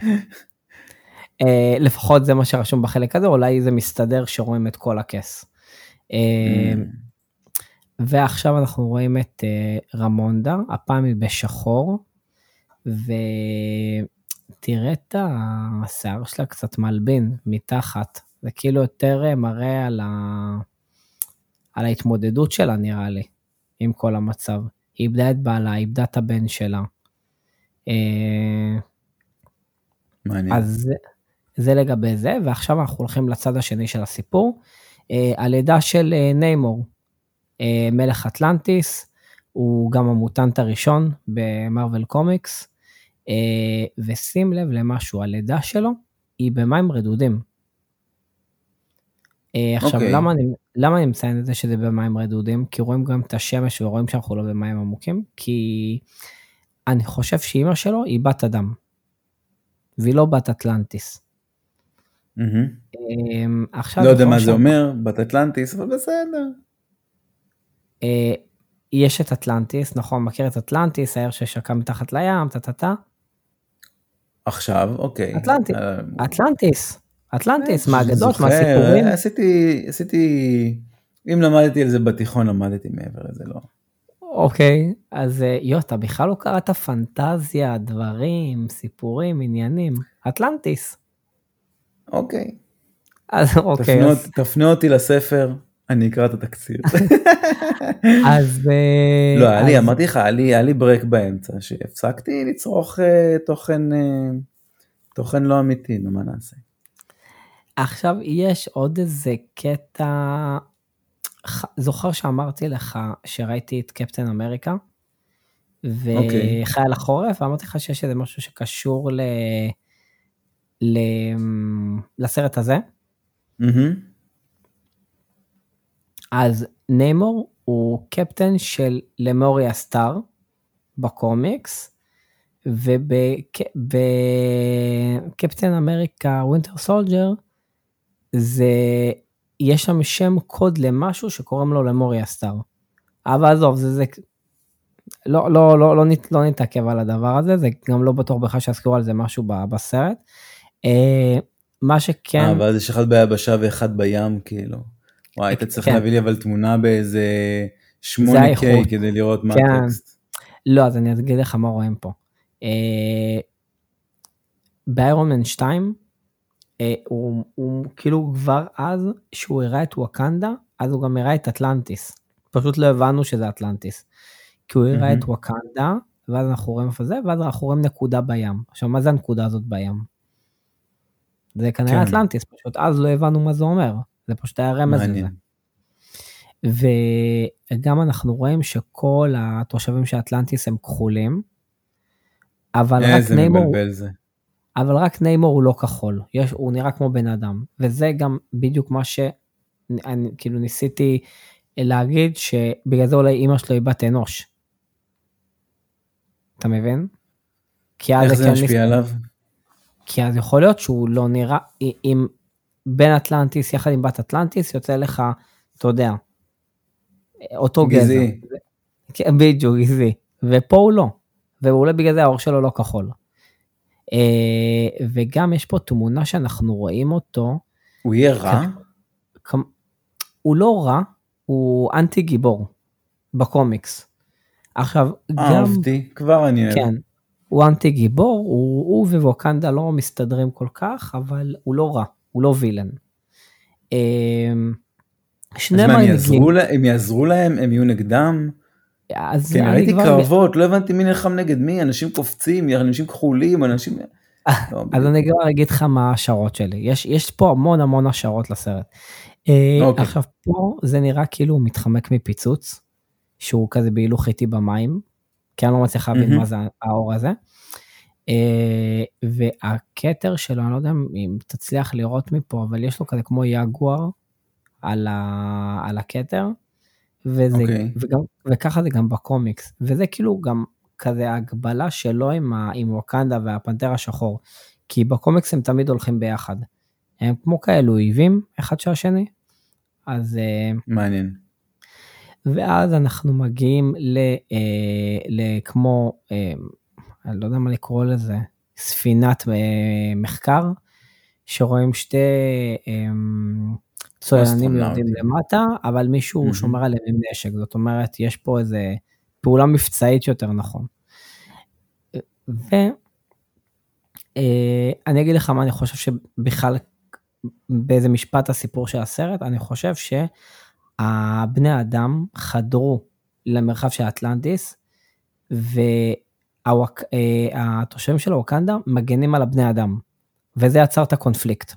אה, לפחות זה מה שרשום בחלק הזה, אולי זה מסתדר שרואים את כל הכס. ועכשיו אנחנו רואים את אה, רמונדה, הפעם היא בשחור, ותראה את השיער שלה קצת מלבין מתחת, זה כאילו יותר אה, מראה על, ה... על ההתמודדות שלה נראה לי, עם כל המצב. היא איבדה את בעלה, היא איבדה את הבן שלה. אה, מעניין. אז זה, לגבי זה, ועכשיו אנחנו הולכים לצד השני של הסיפור. הלידה של ניימור, מלך אטלנטיס, הוא גם המוטנט הראשון במרוויל קומיקס, אה, ושים לב למשהו, הלידה שלו היא במים רדודים. אה, עכשיו, אוקיי. למה אני, למה אני מציין את זה שזה במים רדודים? כי רואים גם את השמש ורואים שאנחנו לא במים עמוקים, כי אני חושב שאימא שלו היא בת אדם, והיא לא בת אטלנטיס. אמ, עכשיו לא יודע יכול מה זה להיות אומר, בת אטלנטיס, אבל בסדר. אה, יש את אטלנטיס, נכון, מכיר את אטלנטיס, העיר ששקע מתחת לים, טה טה טה. עכשיו, אוקיי. אה, אטלנטיס, אטלנטיס, אה, מהאגדות, זוכר, מהסיפורים. אה, עשיתי, עשיתי, אם למדתי על זה בתיכון, למדתי מעבר לזה, לא. אוקיי, אז יו, אתה בכלל לא קראת פנטזיה, דברים, סיפורים, עניינים. אטלנטיס. אוקיי. אז אוקיי, אז- אותי- תפנה אותי לספר, אני אקרא את התקציר. אז... אה, לא, היה לי, אמרתי לך, היה לי- ברק באמצע, שהפסקתי לצרוך אה, תוכן, אה, תוכן לא אמיתי, נו מה נעשה. עכשיו יש עוד איזה קטע, זוכר שאמרתי לך שראיתי את קפטן אמריקה? אוקיי. וחייל החורף, ואמרתי לך שיש איזה משהו שקשור ל... ל... לסרט הזה. מהמם. אז ניימור הוא קפטן של Lemuria Star בקומיקס, וב Captain America Winter Soldier זה יש שם שם קוד למשהו שקוראים לו Lemuria Star. אבל עזוב זה זה לא לא לא לא, נת, לא נתעכב על הדבר הזה זה גם לא בטוח בכלל שיזכירו על זה משהו בסרט. אה, מה שכן אה, ואז יש אחד ביבשה ואחד בים, כאילו. וואי, היית צריך כן. להביא לי אבל תמונה באיזה זה 8K האיכות. כדי לראות מה כן. הטקסט. לא, אז אני אגיד לך מה רואים פה. אה, באיירון מן 2, אה, הוא, הוא כאילו כבר אז, שהוא הראה את ווקנדה, אז הוא גם הראה את אטלנטיס. פשוט לא הבנו שזה אטלנטיס. כי הוא הראה. את ווקנדה, ואז אנחנו רואים איפה זה, ואז אנחנו רואים נקודה בים. עכשיו, מה זה הנקודה הזאת בים? זה כנראה כן. אטלנטיס, פשוט אז לא הבנו מה זה אומר. זה פשוט היה רמז לזה. וגם אנחנו רואים שכל התושבים של אטלנטיס הם כחולים, אבל רק ניימור. אבל רק ניימור הוא לא כחול, יש, הוא נראה כמו בן אדם, וזה גם בדיוק מה שאני כאילו ניסיתי להגיד שבגלל זה אולי אימא שלו היא בת אנוש. אתה מבין? איך זה כן משפיע ניס- עליו? כי אז יכול להיות שהוא לא נראה, אם בן אטלנטיס יחד עם בת אטלנטיס יוצא לך, אתה יודע, אותו גזע. כן, בדיוק, גזעי. ופה הוא לא. ואולי בגלל זה העור שלו לא כחול. אה, וגם יש פה תמונה שאנחנו רואים אותו, הוא יהיה רע? כמ- הוא לא רע, הוא אנטי גיבור בקומיקס. עכשיו, גם, אהבתי, כבר אני אוהב. כן, הוא אנטי גיבור, הוא, הוא וווקנדה לא מסתדרים כל כך, אבל הוא לא רע, הוא לא וילן. אה, אז שני מנהיגים, לה- הם יעזרו להם? הם יהיו נגדם? אז כן, אני ראיתי קרבות, לא הבנתי מי נלחם נגד מי, אנשים קופצים, אנשים כחולים, אנשים... לא, אז אני כבר אגיד לך מה ההשערות שלי. יש, יש פה המון המון השערות לסרט. אה, אוקיי. עכשיו פה זה נראה כאילו הוא מתחמק מפיצוץ, שהוא כזה בהילוך איטי במים, כי אני לא מצליח להבין. מה זה האור הזה. אה, והכתר שלו, אני לא יודע אם תצליח לראות מפה, אבל יש לו כזה כמו יגואר על, ה, על הכתר, וזה, אוקיי. וגם, וככה זה גם בקומיקס, וזה כאילו גם כזה הגבלה שלו עם, ה, עם ווקנדה והפנתר השחור, כי בקומיקס הם תמיד הולכים ביחד. הם כמו כאלו אויבים אחד של השני, אז אה, מעניין. ואז אנחנו מגיעים ל, אה, לכמו, אה, אני לא יודע מה לקרוא לזה, ספינת מחקר, שרואים שתי אמ, צוללנים יורדים למטה, אבל מישהו mm-hmm. שומר עליהם עם נשק, זאת אומרת, יש פה איזה פעולה מבצעית יותר נכון. ואני אה, אגיד לך מה אני חושב שבכלל, באיזה משפט הסיפור של הסרט, אני חושב שהבני אדם חדרו למרחב של אטלנטיס, והתושבים של ווקנדה מגנים על הבני אדם, וזה יצר את הקונפליקט.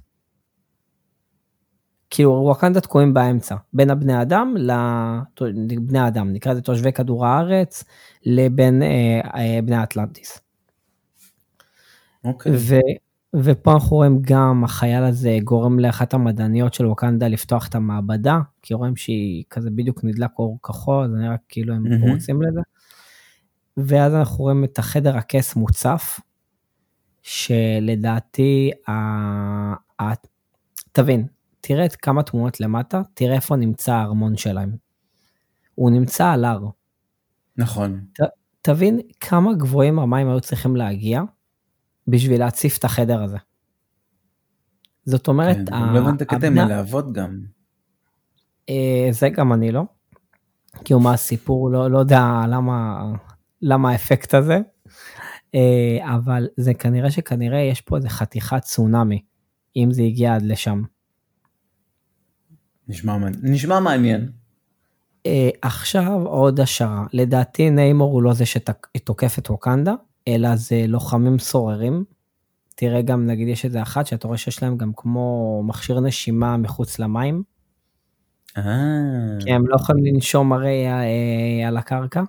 כאילו ווקנדה תקועים באמצע, בין הבני אדם לבני אדם, נקרא לזה תושבי כדור הארץ, לבין אה, אה, בני האטלנטיס. אוקיי. ו, ופה אנחנו רואים גם החייל הזה גורם לאחת המדעניות של ווקנדה לפתוח את המעבדה, כי רואים שהיא כזה בדיוק נדלק אור כחול, זה נראה כאילו הם mm-hmm. רוצים לזה. ואז אנחנו רואים את החדר הכס מוצף, שלדעתי, ה... תבין, תראה את כמה תמונות למטה, תראה איפה נמצא הארמון שלהם. הוא נמצא על הר. נכון. ת, תבין כמה גבוהים המים היו צריכים להגיע בשביל להציף את החדר הזה. זאת אומרת, כן, ה... לא הבנת הקטע עם הלהבות גם. אה, זה גם אני לא. כי הוא מה הסיפור, לא, לא יודע למה, למה האפקט הזה. אה, אבל זה כנראה שכנראה יש פה איזה חתיכת צונאמי, אם זה הגיע עד לשם. נשמע, נשמע מעניין. Uh, עכשיו עוד השערה, לדעתי ניימור הוא לא זה שתוקף את ווקנדה, אלא זה לוחמים סוררים. תראה גם נגיד יש איזה אחת שאתה רואה שיש להם גם כמו מכשיר נשימה מחוץ למים. אה. כי הם לא יכולים לנשום הרי על הקרקע.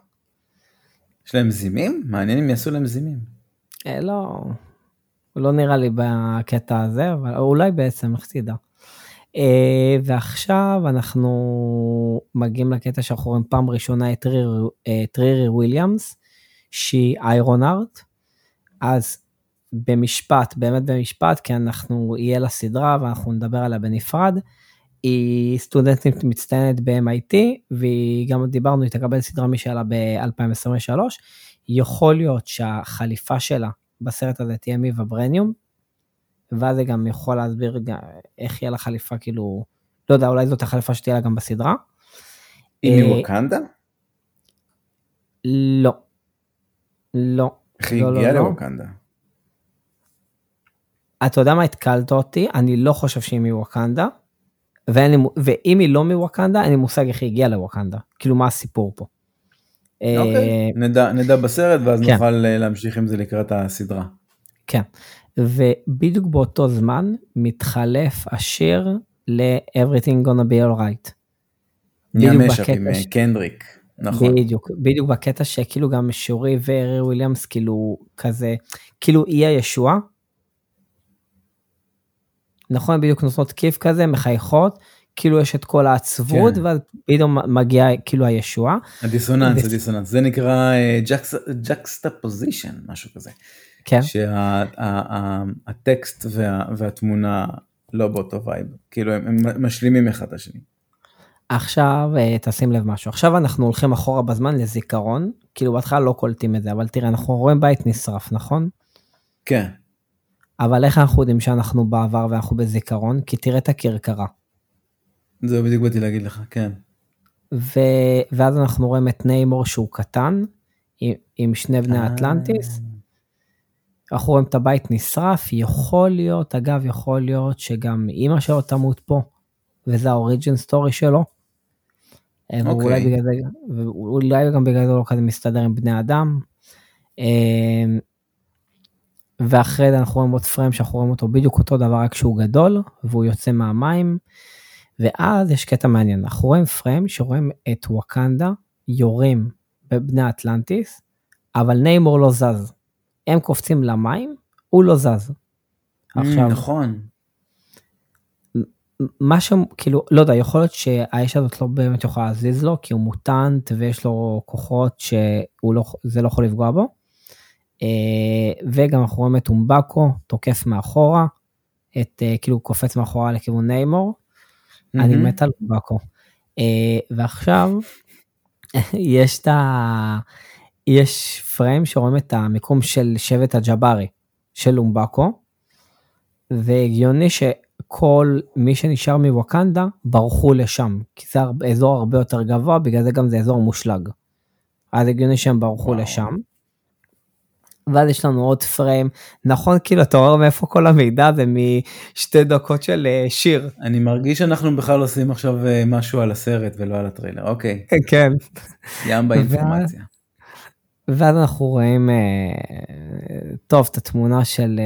יש להם זימים? מעניין אם יעשו להם זימים. Uh, לא, לא נראה לי בקטע הזה, אבל אולי בעצם, איך תדע. Uh, ועכשיו אנחנו מגיעים לקטע שאנחנו רואים פעם ראשונה את טרירי וויליאמס, שהיא איירון ארט. אז במשפט, באמת במשפט, כי אנחנו, יהיה לה סדרה ואנחנו נדבר עליה בנפרד. היא סטודנטית מצטיינת ב-MIT, והיא גם דיברנו, היא תקבל סדרה משלה ב-2023. יכול להיות שהחליפה שלה בסרט הזה תהיה מווברניום, ואז זה גם יכול להסביר איך יהיה לה חליפה, כאילו, לא יודע, אולי זאת החליפה שתהיה לה גם בסדרה. היא אה, מווקנדה? לא. לא. איך היא לא, לא, הגיעה לא, לווקנדה? אתה יודע מה התקלת אותי? אני לא חושב שהיא מווקנדה. לי, ואם היא לא מווקנדה, אין לי מושג איך היא הגיעה לווקנדה. כאילו, מה הסיפור פה. אוקיי, אה, נדע, נדע בסרט ואז כן. נוכל אה, להמשיך עם זה לקראת הסדרה. כן. ובדיוק באותו זמן מתחלף השיר ל-Everything gonna be alright. נהיה משאפ עם ש... קנדריק, נכון. בדיוק, בדיוק בקטע שכאילו גם שורי וארי וויליאמס כאילו כזה, כאילו אי הישועה. נכון, בדיוק נותנות כיף כזה, מחייכות, כאילו יש את כל העצבות, כן. ואז פתאום מגיעה כאילו הישועה. הדיסוננס, ו... הדיסוננס, זה נקרא juxta uh, position, משהו כזה. כן. שהטקסט שה, וה, והתמונה לא באותו vibe, כאילו הם, הם משלימים אחד את השני. עכשיו אה, תשים לב משהו, עכשיו אנחנו הולכים אחורה בזמן לזיכרון, כאילו בהתחלה לא קולטים את זה, אבל תראה, אנחנו רואים בית נשרף, נכון? כן. אבל איך אנחנו יודעים שאנחנו בעבר ואנחנו בזיכרון? כי תראה את הכרכרה. זהו, בדיוק באתי להגיד לך, כן. ו... ואז אנחנו רואים את ניימור שהוא קטן, עם, עם שני בני אה. אטלנטיס, אנחנו רואים את הבית נשרף, יכול להיות, אגב, יכול להיות שגם אימא שלו תמות פה, וזה ה origin story שלו. אה, ואולי, אוקיי. בגלל זה, ואולי גם בגלל זה לא כזה מסתדר עם בני אדם. ואחרי זה אנחנו רואים עוד פריים שאנחנו רואים אותו בדיוק אותו דבר רק שהוא גדול והוא יוצא מהמים. ואז יש קטע מעניין אנחנו רואים פריים שרואים את ווקנדה יורים בבני אטלנטיס אבל ניימור לא זז. הם קופצים למים, הוא לא זז. Mm, עכשיו, נכון. מה ש... כאילו, לא יודע, יכול להיות שהאש הזאת לא באמת יכולה להזיז לו, כי הוא מוטנט ויש לו כוחות שזה לא, לא יכול לפגוע בו. אה, וגם אנחנו רואים את אומבקו תוקף מאחורה, את אה, כאילו קופץ מאחורה לכיוון ניימור. Mm-hmm. אני מת על אומבקו. אה, ועכשיו יש את ה... יש פריים שרואים את המיקום של שבט הג'בארי של אומבקו, והגיוני שכל מי שנשאר מווקנדה ברחו לשם, כי זה אזור הרבה יותר גבוה, בגלל זה גם זה אזור מושלג. אז הגיוני שהם ברחו וואו. לשם. ואז יש לנו עוד פריים, נכון כאילו אתה רואה מאיפה כל המידע הזה משתי דקות של אה, שיר. אני מרגיש שאנחנו בכלל עושים עכשיו אה, משהו על הסרט ולא על הטריילר, אוקיי. כן. ים באינפורמציה. ואז אנחנו רואים, אה, טוב, את התמונה של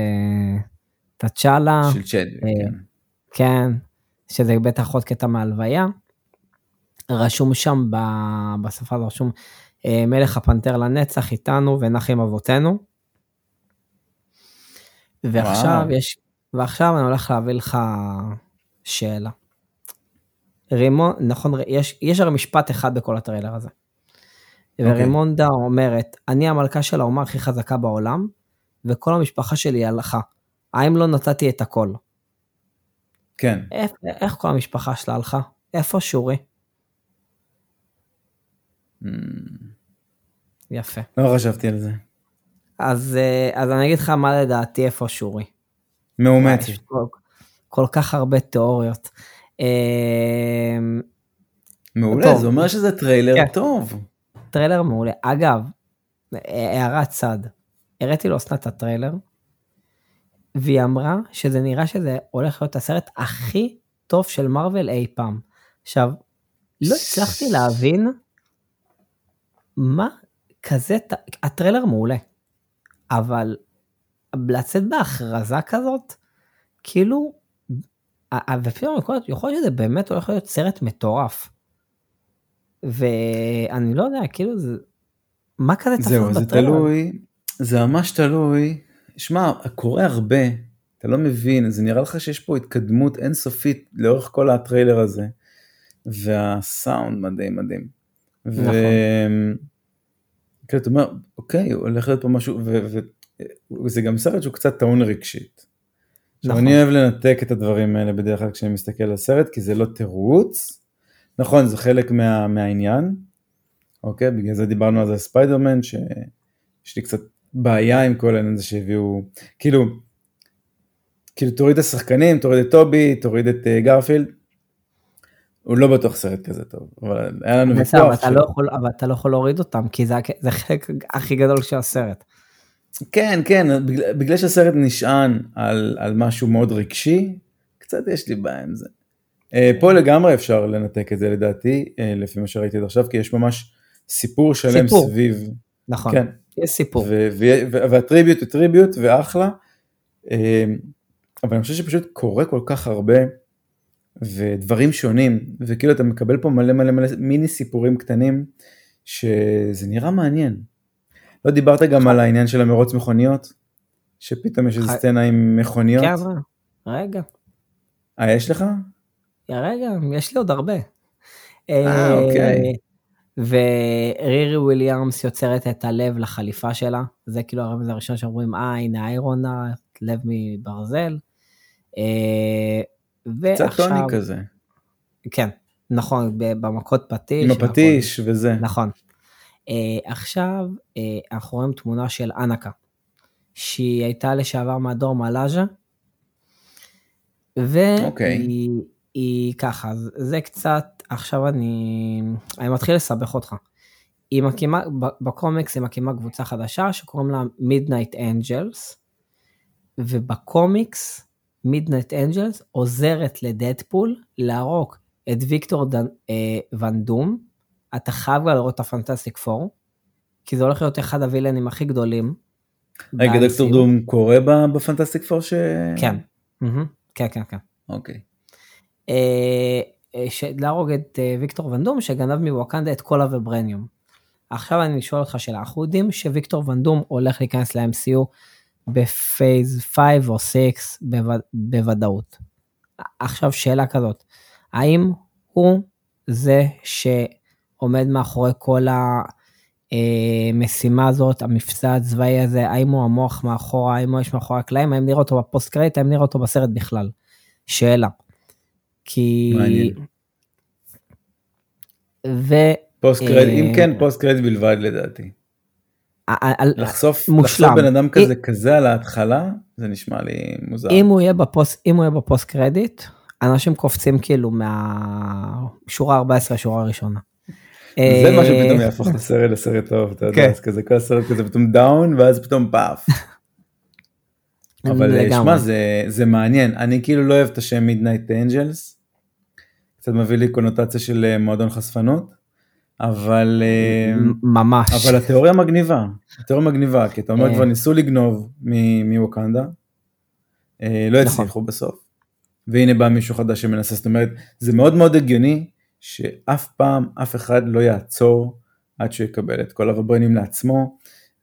תצ'אלה. של צ'אד, כן. כן, שזה בטח עוד קטע מהלוויה. רשום שם בשפה, רשום מלך הפנתר לנצח איתנו ונחים אבותינו. ועכשיו וואו. יש, ועכשיו אני הולך להביא לך שאלה. רימון, נכון, יש, יש הרי משפט אחד בכל הטריילר הזה. Okay. אוקיי. ורימונדה אומרת, אני המלכה של האומה הכי חזקה בעולם, וכל המשפחה שלי הלכה. האם לא נתתי את הכל? כן. איך, איך כל המשפחה שלה הלכה? איפה שורי? Mm. יפה. לא חשבתי על זה. אז, אה, אז אני אגיד לך מה לדעתי איפה שורי. מאומץ. כל, כל כך הרבה תיאוריות. אה, מעולה, טוב. זה אומר שזה טריילר כן. טוב. טריילר מעולה. אגב, הערת צד, הראיתי לו אסנת את הטריילר, והיא אמרה שזה נראה שזה הולך להיות הסרט הכי טוב של מארוול אי פעם. עכשיו, לא הצלחתי להבין מה כזה, הטריילר מעולה. אבל לצאת בהכרזה כזאת, כאילו, ופתאום יכול להיות, להיות שזה באמת הולך להיות סרט מטורף. ואני לא יודע, כאילו, זה, מה כזה תפס בטרלר? זהו, זה תלוי, זה ממש תלוי. שמע, קורה הרבה, אתה לא מבין, זה נראה לך שיש פה התקדמות אינסופית לאורך כל הטריילר הזה, והסאונד מדהים מדהים. נכון. ו... כאילו אתה אומר, אוקיי, הולך להיות פה משהו, וזה גם סרט שהוא קצת טעון רגשית. עכשיו נכון. אני אוהב לנתק את הדברים האלה בדרך כלל כשאני מסתכל על סרט, כי זה לא תירוץ. נכון, זה חלק מה, מהעניין, אוקיי? בגלל זה דיברנו על זה ספיידרמן, שיש לי קצת בעיה עם כל העניין הזה שהביאו, כאילו, כאילו תוריד את השחקנים, תוריד את טובי, תוריד את אה, גרפילד, הוא לא בטוח סרט כזה טוב, אבל היה לנו ויכוח. אבל, ש... לא אבל אתה לא יכול להוריד אותם, כי זה, זה החלק הכי גדול של הסרט. כן, כן, בגלל, בגלל שהסרט נשען על, על משהו מאוד רגשי, קצת יש לי בעיה עם זה. אה, פה לגמרי אפשר לנתק את זה לדעתי, אה, לפי מה שראיתי עד עכשיו, כי יש ממש סיפור שלם סיפור. סביב. נכון, כן. יש סיפור. והטריביוט הוא טריביוט ואחלה, אה, אבל אני חושב שפשוט קורה כל כך הרבה. ודברים שונים, וכאילו אתה מקבל פה מלא מלא מלא מיני סיפורים קטנים, שזה נראה מעניין. לא דיברת גם על העניין של המרוץ מכוניות? שפתאום יש איזה סצנה עם מכוניות? כן, רגע. אה, יש לך? רגע, יש לי עוד הרבה. אה, אוקיי. ורירי וויליאמס יוצרת את הלב לחליפה שלה, זה כאילו הרמז הראשון שאומרים, אה, הנה איירונה, לב מברזל. ועכשיו... קצת טוני כזה. כן, נכון, במכות פטיש. עם הפטיש נכון, וזה. נכון. Uh, עכשיו uh, אנחנו רואים תמונה של אנקה, שהיא הייתה לשעבר מהדור מלאז'ה, והיא okay. היא ככה, זה קצת, עכשיו אני, אני מתחיל לסבך אותך. היא מקימה, בקומיקס היא מקימה קבוצה חדשה שקוראים לה Midnight Angels, ובקומיקס מידנט אנג'לס עוזרת לדדפול להרוג את ויקטור דן, אה, ון דום. אתה חייב כבר לראות את ה Fantastic Four, כי זה הולך להיות אחד הווילנים הכי גדולים. רגע, דוקטור דום קורה ב Fantastic Four ש... כן, כן, כן, כן. אוקיי. אה, אה, להרוג את אה, ויקטור ון דום שגנב מווקנדה את כל הוויברניום. עכשיו אני שואל אותך שאלה, אנחנו יודעים שוויקטור ון דום הולך להיכנס ל-MCU ב Phase 5 או 6 בווד... בוודאות. עכשיו שאלה כזאת, האם הוא זה שעומד מאחורי כל המשימה הזאת, המבצע הצבאי הזה, האם הוא המוח מאחורה, האם הוא יש מאחורי הקלעים, האם נראה אותו ב post credit, האם נראה אותו בסרט בכלל? שאלה. כי... מעניין. ו... post credit, אם כן, post credit בלבד לדעתי. לחשוף, לחשוף בן אדם כזה כזה על ההתחלה, זה נשמע לי מוזר. אם הוא יהיה בפוסט, אם הוא יהיה ב post credit, אנשים קופצים כאילו מהשורה 14 לשורה הראשונה. זה מה שפתאום יהפוך את הסרט לסרט טוב, אתה יודע, כן. אז כזה כל הסרט כזה פתאום down ואז פתאום פאף. אבל שמע זה, זה מעניין, אני כאילו לא אוהב את השם Midnight Angels, קצת מביא לי קונוטציה של אה, מועדון חשפנות, אבל אה, ממש, אבל התיאוריה מגניבה, התיאוריה מגניבה, כי אתה אומר אה. כבר ניסו לגנוב מווקנדה, לא נכון. הצליחו בסוף, והנה בא מישהו חדש שמנסה, זאת אומרת, זה מאוד מאוד הגיוני שאף פעם אף אחד לא יעצור עד שהוא יקבל את כל הווברנים לעצמו,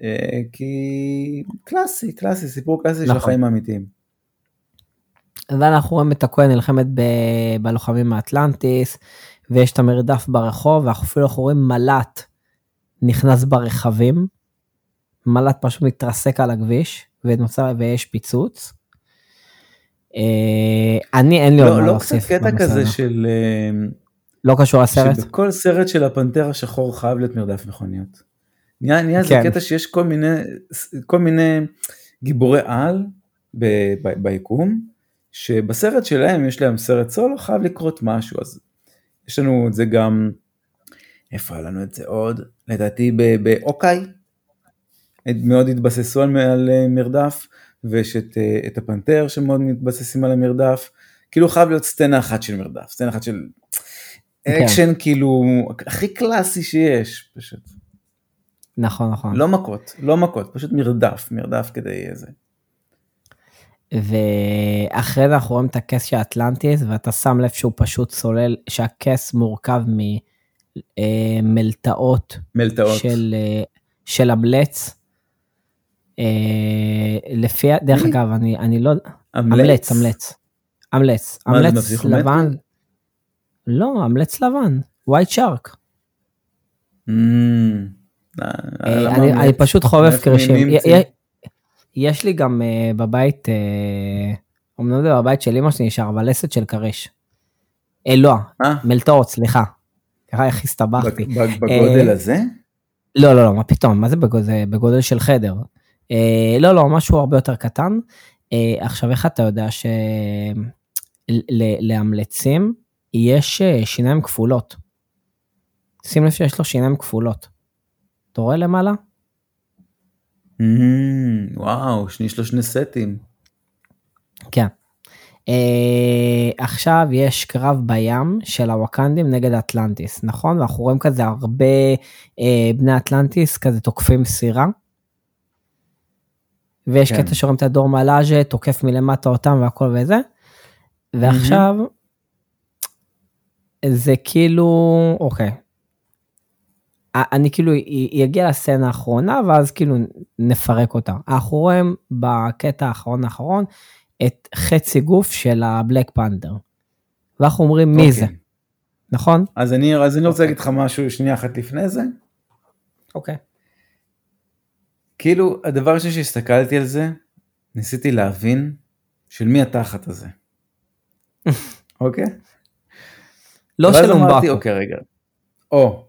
אה, כי קלאסי, קלאסי, סיפור קלאסי נכון. של החיים האמיתיים. ואנחנו רואים את הכהן נלחמת ב... בלוחמים מאטלנטיס, ויש את המרדף ברחוב, ואנחנו אפילו רואים מל"ט נכנס ברכבים, מל"ט פשוט מתרסק על הכביש, ונוצר, ויש פיצוץ. אה, אני אין לי עוד לא, מה לא להוסיף. לא קצת קטע כזה של... אה, לא קשור לסרט? שבכל סרט של הפנתר השחור חייב להיות מרדף מכוניות. נהיה, נהיה כן. זה קטע שיש כל מיני, כל מיני גיבורי על ב, ב, ביקום, שבסרט שלהם יש להם סרט סולו, חייב לקרות משהו, אז יש לנו את זה גם, איפה היה לנו את זה עוד? לדעתי בהוקאיי, מאוד התבססו על, על אה, מרדף, ויש את, אה, את הפנתר שמאוד מתבססים על המרדף, כאילו חייב להיות סצנה אחת של מרדף, סצנה אחת של כן. אקשן כאילו הכי קלאסי שיש פשוט. נכון נכון. לא מכות, לא מכות, פשוט מרדף, מרדף כדי איזה. ואחרי זה אנחנו רואים את הכס של אטלנטיס ואתה שם לב שהוא פשוט סולל, שהכס מורכב ממלטעות אה, מלטעות. של, אה, של אמלץ. אה, לפי, דרך אגב, אני, אני לא, אמלץ, אמלץ, אמלץ, אמלץ לבן, לא, אמלץ לבן, white shark. Mm. אני פשוט חובב קרשים. יש לי גם אה, בבית, אה, אמנם זה בבית של אמא שלי נשאר, אבל לסת של כריש. לא, מלטעות, סליחה. ככה איך הסתבכתי. בגודל הזה? לא, לא, לא, מה פתאום, מה זה בגודל של חדר? לא, לא, משהו הרבה יותר קטן. עכשיו, איך אתה יודע שלאמלצים יש שיניים כפולות? שים לב שיש לו שיניים כפולות. אתה רואה למעלה? Mm, וואו, יש לו שני סטים. כן. Uh, עכשיו יש קרב בים של הווקנדים נגד אטלנטיס, נכון? ואנחנו רואים כזה הרבה uh, בני אטלנטיס כזה תוקפים סירה. ויש כן. קטע שרואים את הדור מלאז'ה תוקף מלמטה אותם והכל וזה. ועכשיו mm-hmm. זה כאילו אוקיי אני כאילו יגיע לסצנה האחרונה ואז כאילו נפרק אותה. אנחנו רואים בקטע האחרון האחרון את חצי גוף של הבלק פנדר. ואנחנו אומרים מי okay. זה, אוקיי. נכון? אז אני, אז אני רוצה להגיד לך משהו שנייה אחת לפני זה. אוקיי. Okay. כאילו הדבר הראשון שהסתכלתי על זה, ניסיתי להבין של מי התחת הזה. אוקיי? לא של אומבקו. אוקיי רגע. או,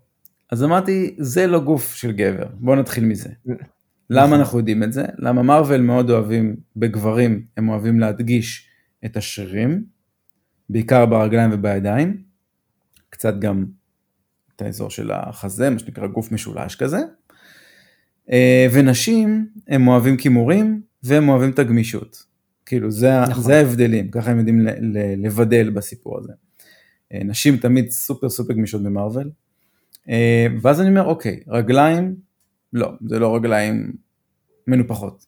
אז אמרתי, זה לא גוף של גבר, בוא נתחיל מזה. למה. אנחנו יודעים את זה? למה מרוויל מאוד אוהבים, בגברים הם אוהבים להדגיש את השרירים, בעיקר ברגליים ובידיים, קצת גם את האזור של החזה, מה שנקרא גוף משולש כזה. אה, ונשים הם אוהבים כימורים והם אוהבים את הגמישות. כאילו זה, נכון. זה ההבדלים, ככה הם יודעים לבדל בסיפור הזה. אה, נשים תמיד סופר סופר גמישות במרוויל, ואז אני אומר, אוקיי, רגליים, לא, זה לא רגליים מנופחות.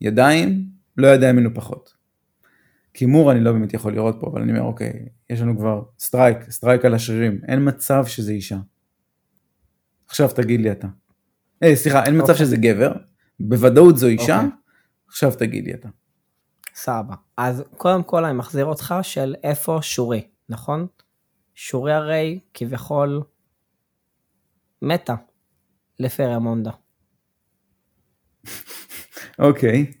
ידיים, לא ידיים מנופחות. כימור אני לא באמת יכול לראות פה, אבל אני אומר, אוקיי, יש לנו כבר סטרייק, סטרייק על השרירים, אין מצב שזה אישה. עכשיו תגיד לי אתה. אה, סליחה, אין מצב אוקיי. שזה גבר, בוודאות זו אישה, אוקיי. עכשיו תגיד לי אתה. סבבה. אז קודם כל אני מחזיר אותך של איפה שורי, נכון? שורי הרי כביכול מתה לפרמונדה. אוקיי,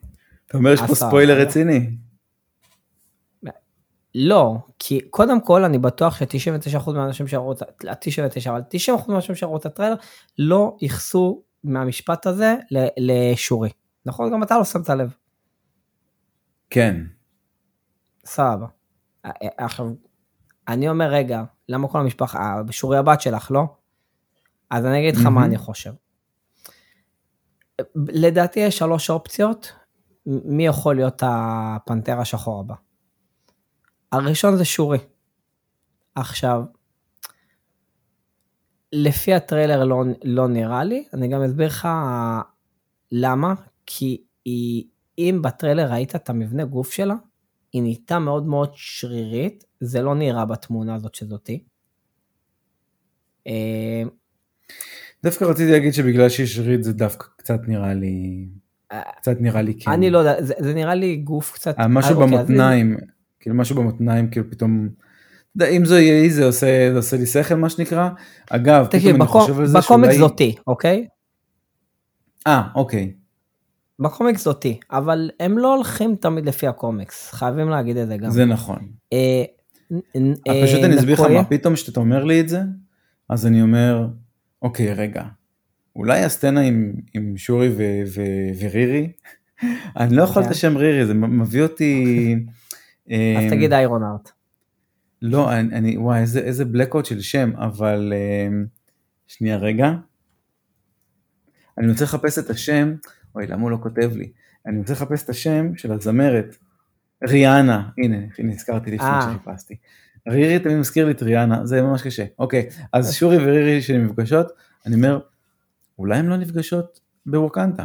אתה אומר יש פה ספוילר רציני. לא, כי קודם כל אני בטוח ש-99% מהאנשים שראו את ה... 99, אבל 90% מהאנשים שראו את הטריילר לא ייחסו מהמשפט הזה לשורי. נכון? גם אתה לא שמת לב. כן. סבבה. עכשיו, אני אומר, רגע, למה כל המשפחה, שורי הבת שלך, לא? אז אני אגיד לך מה אני חושב. לדעתי יש שלוש אופציות, מי יכול להיות הפנתר השחור הבא. הראשון זה שורי. עכשיו, לפי הטריילר לא, לא נראה לי, אני גם אסביר לך למה, כי היא, אם בטריילר ראית את המבנה גוף שלה, היא נהייתה מאוד מאוד שרירית, זה לא נראה בתמונה הזאת שזאתי. אה, דווקא רציתי להגיד שבגלל שהיא שרירית זה דווקא קצת נראה לי, קצת נראה לי כן. אני לא יודע, זה, זה נראה לי גוף קצת... אה, משהו אוקיי, במותניים, אז... כאילו משהו במותניים, כאילו פתאום... אם זו יהיה זה עושה, זה עושה לי שכל מה שנקרא. אגב, תקשיב, פתאום בקום, אני חושב על זה בקומיקס שאולי... זאתי, אוקיי? אה, אוקיי. בקומיקס זאתי, אבל הם לא הולכים תמיד לפי הקומיקס, חייבים להגיד את זה גם. זה נכון. אה, אה, פשוט אני אסביר לך מה פתאום שאתה אומר לי את זה, אז אני אומר, אוקיי, רגע, אולי הסצנה עם, עם שורי ו, ו, ורירי, אני לא יכול את כן. השם רירי, זה מביא אותי... אז אמ, תגיד איירון ארט. לא, אני, אני וואי, איזה, איזה בלקאוט של שם, אבל אמ, שנייה רגע. אני רוצה לחפש את השם, אוי, למה הוא לא כותב לי? אני רוצה לחפש את השם של הזמרת, ריאנה, הנה, הנה, הזכרתי לפני אה. שחיפשתי. רירי תמיד מזכיר לי את ריאנה, זה ממש קשה. אוקיי, אז אה. שורי ורירי שנפגשות, אני אומר, אולי הן לא נפגשות בווקנטה.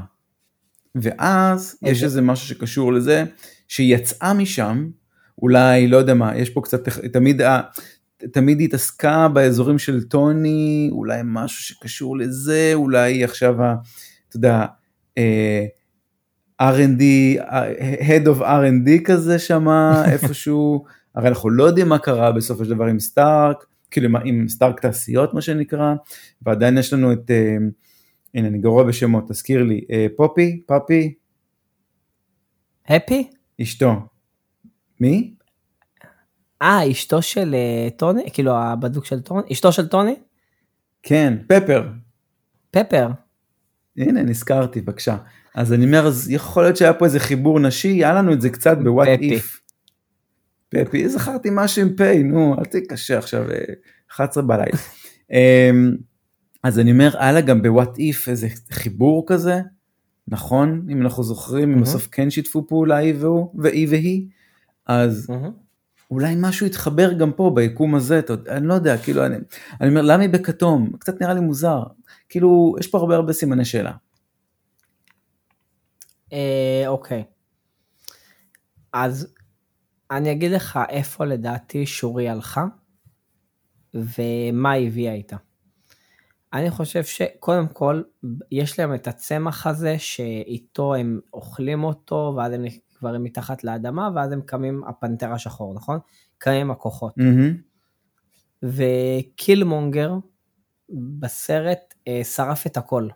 ואז יש איזה משהו שקשור לזה, שיצאה משם, אולי, לא יודע מה, יש פה קצת, תמיד, תמיד היא התעסקה באזורים של טוני, אולי משהו שקשור לזה, אולי עכשיו, אתה יודע, אה, R&D, Head of R&D כזה שמה איפשהו, הרי אנחנו לא יודעים מה קרה בסופו של דבר עם סטארק, כאילו עם סטארק תעשיות מה שנקרא, ועדיין יש לנו את, אה, הנה אני גרוע בשמות, תזכיר לי, אה, פופי, פאפי? הפי? אשתו. מי? אה, אשתו של טוני? כאילו הבדוק של טוני? אשתו של טוני? כן, פפר. פפר. הנה, נזכרתי, בבקשה. אז אני אומר, אז יכול להיות שהיה פה איזה חיבור נשי, היה לנו את זה קצת בוואט איף. פפי, זכרתי משהו עם פיי, נו, אל תהיה קשה עכשיו, 11 אה, בלילה. אמ, אז אני אומר, לה גם בוואט איף איזה חיבור כזה, נכון? אם אנחנו זוכרים, אם בסוף כן שיתפו פעולה היא והוא, והיא והיא, אז אולי משהו יתחבר גם פה ביקום הזה, אני לא יודע, כאילו, אני, אני אומר, למה היא בכתום? קצת נראה לי מוזר. כאילו, יש פה הרבה הרבה סימני שאלה. אה, אוקיי. אז אני אגיד לך איפה לדעתי שורי הלכה, ומה היא הביאה איתה. אני חושב שקודם כל, יש להם את הצמח הזה שאיתו הם אוכלים אותו, ואז הם נקברים מתחת לאדמה, ואז הם קמים הפנתר השחור, נכון? קמים הכוחות. Mm-hmm. וקילמונגר בסרט אה, שרף את הכל.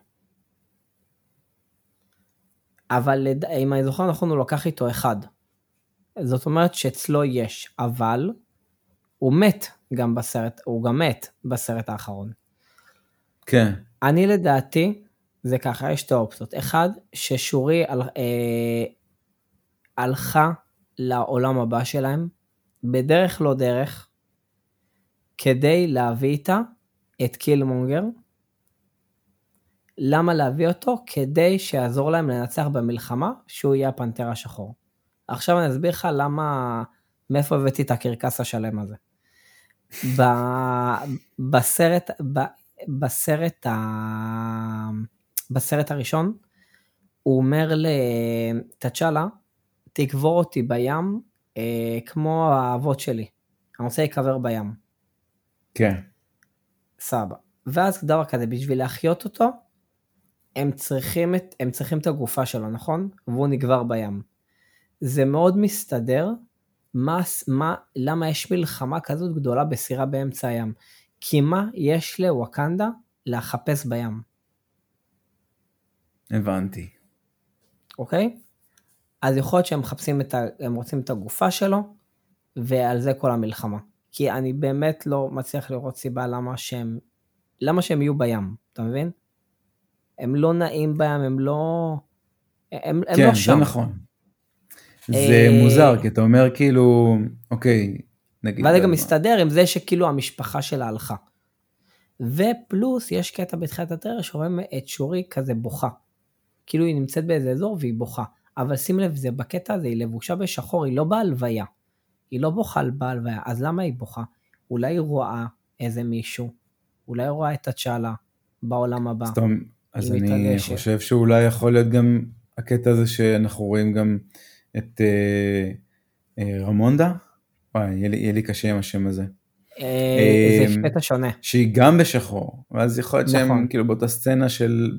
אבל אם אני זוכר נכון הוא לקח איתו אחד. זאת אומרת שאצלו יש, אבל הוא מת גם בסרט, הוא גם מת בסרט האחרון. כן. אני לדעתי, זה ככה, יש שתי אופציות. אחד, ששורי על, אה, הלכה לעולם הבא שלהם, בדרך לא דרך, כדי להביא איתה את קילמונגר. למה להביא אותו? כדי שיעזור להם לנצח במלחמה, שהוא יהיה הפנתר השחור. עכשיו אני אסביר לך למה, מאיפה הבאתי את הקרקס השלם הזה. ב, בסרט, ב, בסרט, ה, בסרט הראשון, הוא אומר לתצ'אלה, תקבור אותי בים אה, כמו האבות שלי. אני רוצה להיקבר בים. כן. סבא. ואז דבר כזה, בשביל להחיות אותו, הם צריכים את, הם צריכים את הגופה שלו, נכון? והוא נגבר בים. זה מאוד מסתדר, מה, מה, למה יש מלחמה כזאת גדולה בסירה באמצע הים. כי מה יש לווקנדה לחפש בים? הבנתי. אוקיי? אז יכול להיות שהם מחפשים את ה... הם רוצים את הגופה שלו, ועל זה כל המלחמה. כי אני באמת לא מצליח לראות סיבה למה שהם, למה שהם יהיו בים, אתה מבין? הם לא נעים בהם, הם לא... הם, הם כן, לא שם. זה נכון. זה אה, מוזר, כי אתה אומר כאילו, אוקיי, נגיד... ואז זה לא גם מה. מסתדר עם זה שכאילו המשפחה שלה הלכה. ופלוס יש קטע בתחילת הטרר שרואים את שורי כזה בוכה. כאילו היא נמצאת באיזה אזור והיא בוכה. אבל שים לב, זה בקטע הזה, היא לבושה בשחור, היא לא בהלוויה. היא לא בוכה בהלוויה, אז למה היא בוכה? אולי היא רואה איזה מישהו, אולי היא רואה את הצ'אלה בעולם הבא. סתם, אז אני מתרגשת. חושב שאולי יכול להיות גם הקטע הזה שאנחנו רואים גם את אה, אה, רמונדה. וואי, יהיה לי, יהיה לי קשה עם השם הזה. אה, זה אמ, קטע שונה. שהיא גם בשחור, ואז יכול להיות שהם נכון. כאילו באותה סצנה של,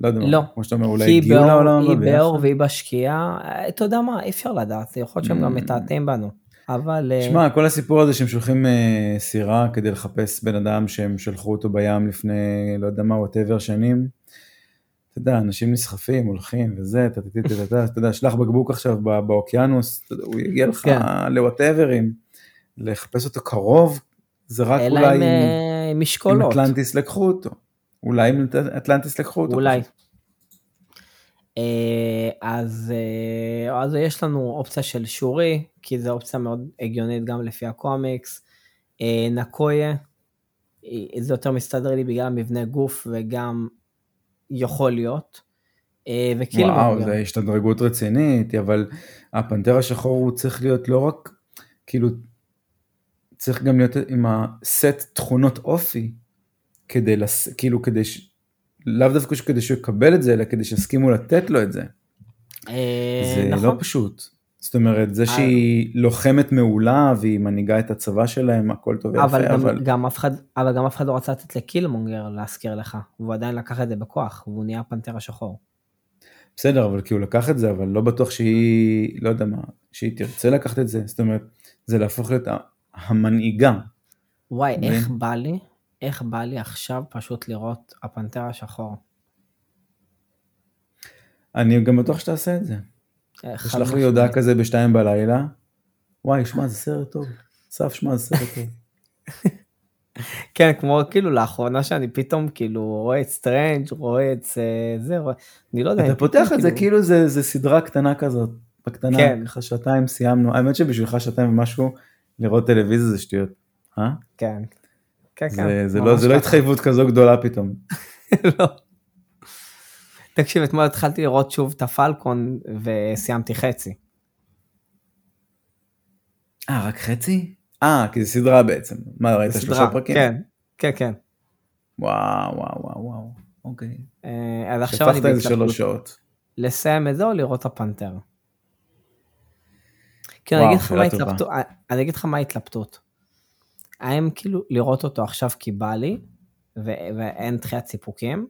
לא יודע, לא. כמו שאתה אומר, אולי היא הגיעו באור- לעולם היא הבא ביחד. באור והיא בשקיעה, אתה יודע מה, אי אפשר לדעת, יכול להיות שהם גם Mm. מתעתעים בנו. אבל... שמע, כל הסיפור הזה שהם שולחים אה, סירה כדי לחפש בן אדם שהם שלחו אותו בים לפני, לא יודע מה, ווטאבר שנים. אתה יודע, אנשים נסחפים, הולכים וזה, אתה יודע, שלח בקבוק עכשיו בא- באוקיינוס, הוא יגיע לך כן. לווטאברים. לחפש אותו קרוב, זה רק אלא אולי עם אם- אה, אם משקולות. אטלנטיס לקחו אותו. אולי אם אטלנטיס לקחו אותו. אולי. אה, אז, אה, אז יש לנו אופציה של שורי, כי זו אופציה מאוד הגיונית גם לפי הקומיקס. נקויה, זה יותר מסתדר לי בגלל המבנה גוף וגם יכול להיות. אה. וואו, זה השתדרגות רצינית, אבל הפנתר השחור הוא צריך להיות לא רק, כאילו, צריך גם להיות עם הסט תכונות אופי, כדי, לס... כאילו, כדי ש... לאו דווקא כדי שהוא יקבל את זה, אלא כדי שיסכימו לתת לו את זה. אה, זה נכון. לא פשוט. זאת אומרת, זה שהיא לוחמת מעולה והיא מנהיגה את הצבא שלהם, הכל טוב אבל ויפה, גם, אבל... גם אף אחד, אבל גם אף אחד לא רצה לתת לקילמונגר להזכיר לך, והוא עדיין לקח את זה בכוח, והוא נהיה פנתר השחור. בסדר, אבל כי הוא לקח את זה, אבל לא בטוח שהיא, לא יודע מה, שהיא תרצה לקחת את זה. זאת אומרת, זה להפוך להיות המנהיגה. וואי, מבין? איך בא לי, איך בא לי עכשיו פשוט לראות הפנתר השחור. אני גם בטוח שתעשה את זה. תשלח לי. הודעה כזה בשתיים בלילה, וואי, שמע, זה סרט טוב. אסף, שמע, זה סרט טוב. כן, כמו כאילו לאחרונה שאני פתאום כאילו רואה את סטרנג', רואה את זה, זה, רואה, אני לא יודע. אתה פותח את זה כאילו זה זה סדרה קטנה כזאת, בקטנה, כן. ככה שעתיים סיימנו. האמת שבשבילך שעתיים ומשהו, לראות טלוויזיה זה שטויות. אה? כן. כן, זה- כן. זה לא- ממש זה לא. התחייבות כזו גדולה פתאום. לא. תקשיב, אתמול התחלתי לראות שוב את הפלקון וסיימתי חצי. אה, רק חצי? אה, כי זה סדרה בעצם. מה, ראית שלושה פרקים? כן, כן, כן. וואו, וואו, וואו, וואו. אוקיי. אה, אז עכשיו אני שפכת איזה. שלוש שעות. לסיים את זה או לראות את הפנתר? כי אני אגיד לך מה. ההתלבטות, אני אגיד לך מה ההתלבטות. האם כאילו לראות אותו עכשיו כי בא לי, ואין דחיית סיפוקים,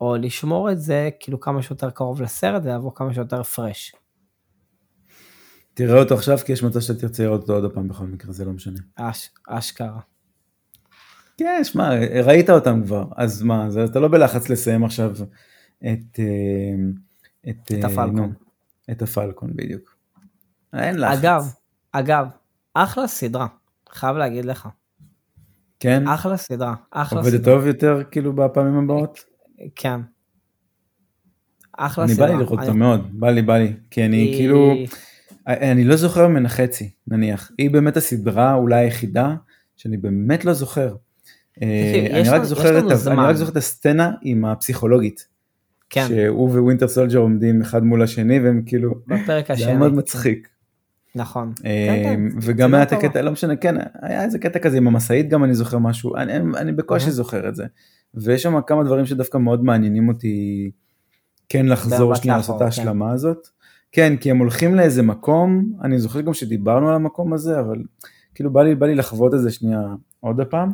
או לשמור את זה כאילו כמה שיותר קרוב לסרט ולבוא כמה שיותר פרש. תראה אותו עכשיו, כי יש מצב שאתה תרצה לראות אותו עוד פעם בכל מקרה, זה לא משנה. אש, אשכרה. כן, שמע, ראית אותם כבר, אז מה, אז אתה לא בלחץ לסיים עכשיו את... אה, את, את אה, הפלקון. נו, את הפלקון, בדיוק. אין לחץ. אגב, אגב, אחלה סדרה, חייב להגיד לך. כן? אחלה סדרה, אחלה עובדת סדרה. טוב יותר כאילו בפעמים הבאות? כן. אחלה אני סדרה. בא לי לראות אני- אותה מאוד, בא לי, בא לי, כי אני היא- כאילו, אני לא זוכר ממנה חצי, נניח. היא באמת הסדרה אולי היחידה שאני באמת לא זוכר. אה, אני רק זוכר את אני את הסצנה עם הפסיכולוגית. כן, שהוא Winter Soldier עומדים אחד מול השני והם כאילו, בפרק זה השני. היה מאוד מצחיק. נכון. אה, כן, וגם סדרה היה את טובה. הקטע, לא משנה, כן, היה איזה קטע כזה עם המשאית גם אני זוכר משהו, אני, אני- אני בקושי. זוכר את זה. ויש שם כמה דברים שדווקא מאוד מעניינים אותי כן לחזור שנייה לעשות את ההשלמה הזאת. כן, כי הם הולכים לאיזה מקום, אני זוכר גם שדיברנו על המקום הזה, אבל כאילו בא לי, בא לי לחוות את זה שנייה עוד הפעם,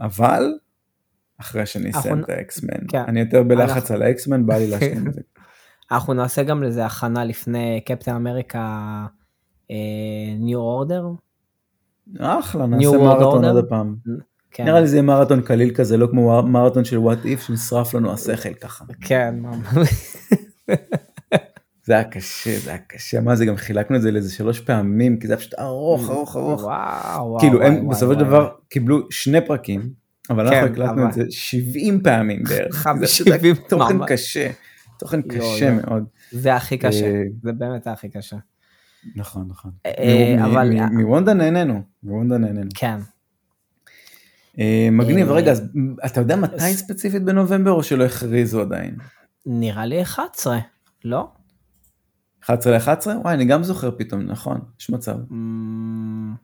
אבל אחרי שאני אסיים אנחנו- את האקסמן, כן. אני יותר בלחץ אנחנו- על האקסמן, בא לי להשלים את זה. אנחנו נעשה גם לזה הכנה לפני קפטן אמריקה ניו אורדר. אחלה, נעשה מרתון? עוד הפעם. כן, נראה לי זה מרתון קליל כזה, לא כמו מרתון של וואט איף שנשרף לנו השכל ככה. כן, ממש. זה היה קשה, זה היה קשה, מה זה גם חילקנו את זה לאיזה שלוש פעמים, כי זה היה פשוט ארוך, ארוך, ארוך. וואו, וואו. כאילו וואי, הם וואי, בסופו של. דבר קיבלו שני פרקים, אבל כן, אנחנו הקלטנו אבל- את זה 70 פעמים בערך. זה, אתה יודע, 70 תוכן ממש. קשה, תוכן לא, קשה לא. מאוד. זה הכי קשה, אה, זה באמת הכי קשה. נכון, נכון. אה, אבל- מוונדה נהנינו, מוונדה נהנינו. כן. אה, מגניב, אה, רגע, אז אתה יודע מתי ספציפית בנובמבר או שלא הכריזו עדיין? נראה לי 11, לא? 11 ל-11? וואי, אני גם זוכר פתאום, נכון, יש מצב. אמ,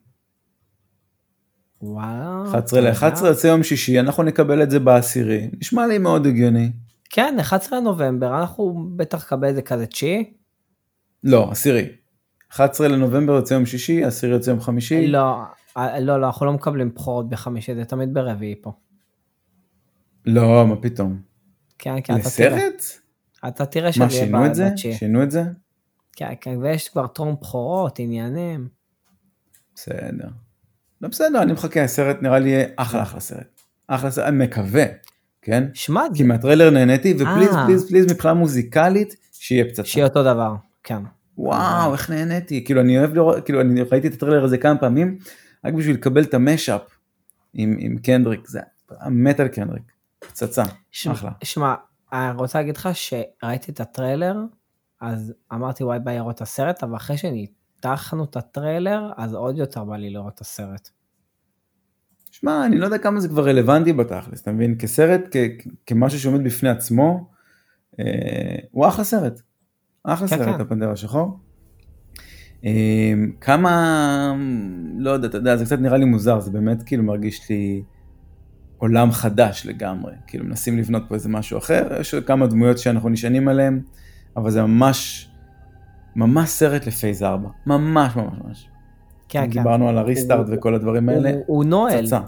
וואלה. 11 אתה ל-11 יודע? יוצא יום שישי, אנחנו נקבל את זה בעשירי, נשמע לי מאוד הגיוני. כן, 11 לנובמבר, אנחנו בטח נקבל את זה כזה תשיעי. לא, עשירי. 11 לנובמבר יוצא יום שישי, עשירי יוצא יום חמישי. לא, לא, לא, אנחנו לא מקבלים בכורות בחמישי, זה תמיד ברביעי פה. לא, מה פתאום. כן, כן, אתה תראה. לסרט? אתה תראה מה, שזה שינו יהיה את זה? שינו את זה? כן, כן, ויש כבר טרום בכורות, עניינים. בסדר. לא בסדר, אני מחכה, הסרט נראה לי אחלה אחלה סרט. אחלה סרט, אני מקווה, כן? שמע, כי מהטריילר נהניתי, ופליז אה. פליז פליז מבחינה מוזיקלית, שיהיה פצצה. שיהיה אותו דבר, כן. וואו, איך נהניתי. כאילו, אני אוהב לראות, כאילו, אני ראיתי את הטריילר הזה כמה פעמים, רק בשביל לקבל את ה mashup עם, עם קנדריק, זה מת על קנדריק. פצצה, ש- אחלה. שמע, אני רוצה להגיד לך שראיתי את הטריילר, אז אמרתי וואי בא לי לראות את הסרט, אבל אחרי שניתחנו את הטריילר, אז עוד יותר בא לי לראות את הסרט. שמע, אני לא יודע כמה זה כבר רלוונטי בתכלס, אתה מבין? כסרט, כ- כמשהו שעומד בפני עצמו, אה, הוא אחלה סרט. אחלה כן, סרט, כן. הפנתר השחור. אה, כמה, לא יודע, אתה יודע, זה קצת נראה לי מוזר, זה באמת כאילו מרגיש לי עולם חדש לגמרי. כאילו מנסים לבנות פה איזה משהו אחר, יש כמה דמויות שאנחנו נשענים עליהן, אבל זה ממש, ממש סרט לפייס 4. ממש ממש ממש. כן, כן. דיברנו על הריסטארט הוא- וכל הדברים האלה, הוא- הוא נועל, פצצה.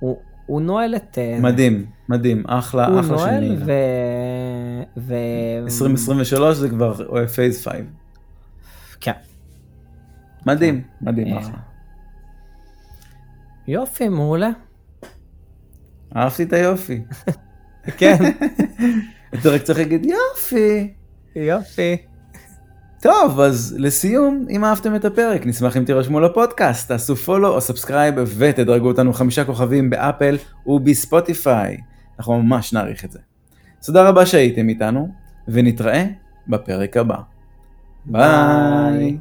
הוא- הוא נועל את... אה, מדהים, מדהים, אחלה, הוא אחלה של נועל נעילה. ו... ו... 2023 זה כבר Phase 5. כן. מדהים, מדהים, אה. אחלה. יופי, מעולה. אהבתי את היופי. כן, אתה רק צריך להגיד יופי. יופי. טוב, אז לסיום, אם אהבתם את הפרק, נשמח אם תירשמו לפודקאסט, תעשו follow או subscribe ותדרגו אותנו חמישה כוכבים באפל ובספוטיפיי. אנחנו ממש נעריך את זה. תודה רבה שהייתם איתנו, ונתראה בפרק הבא. ביי.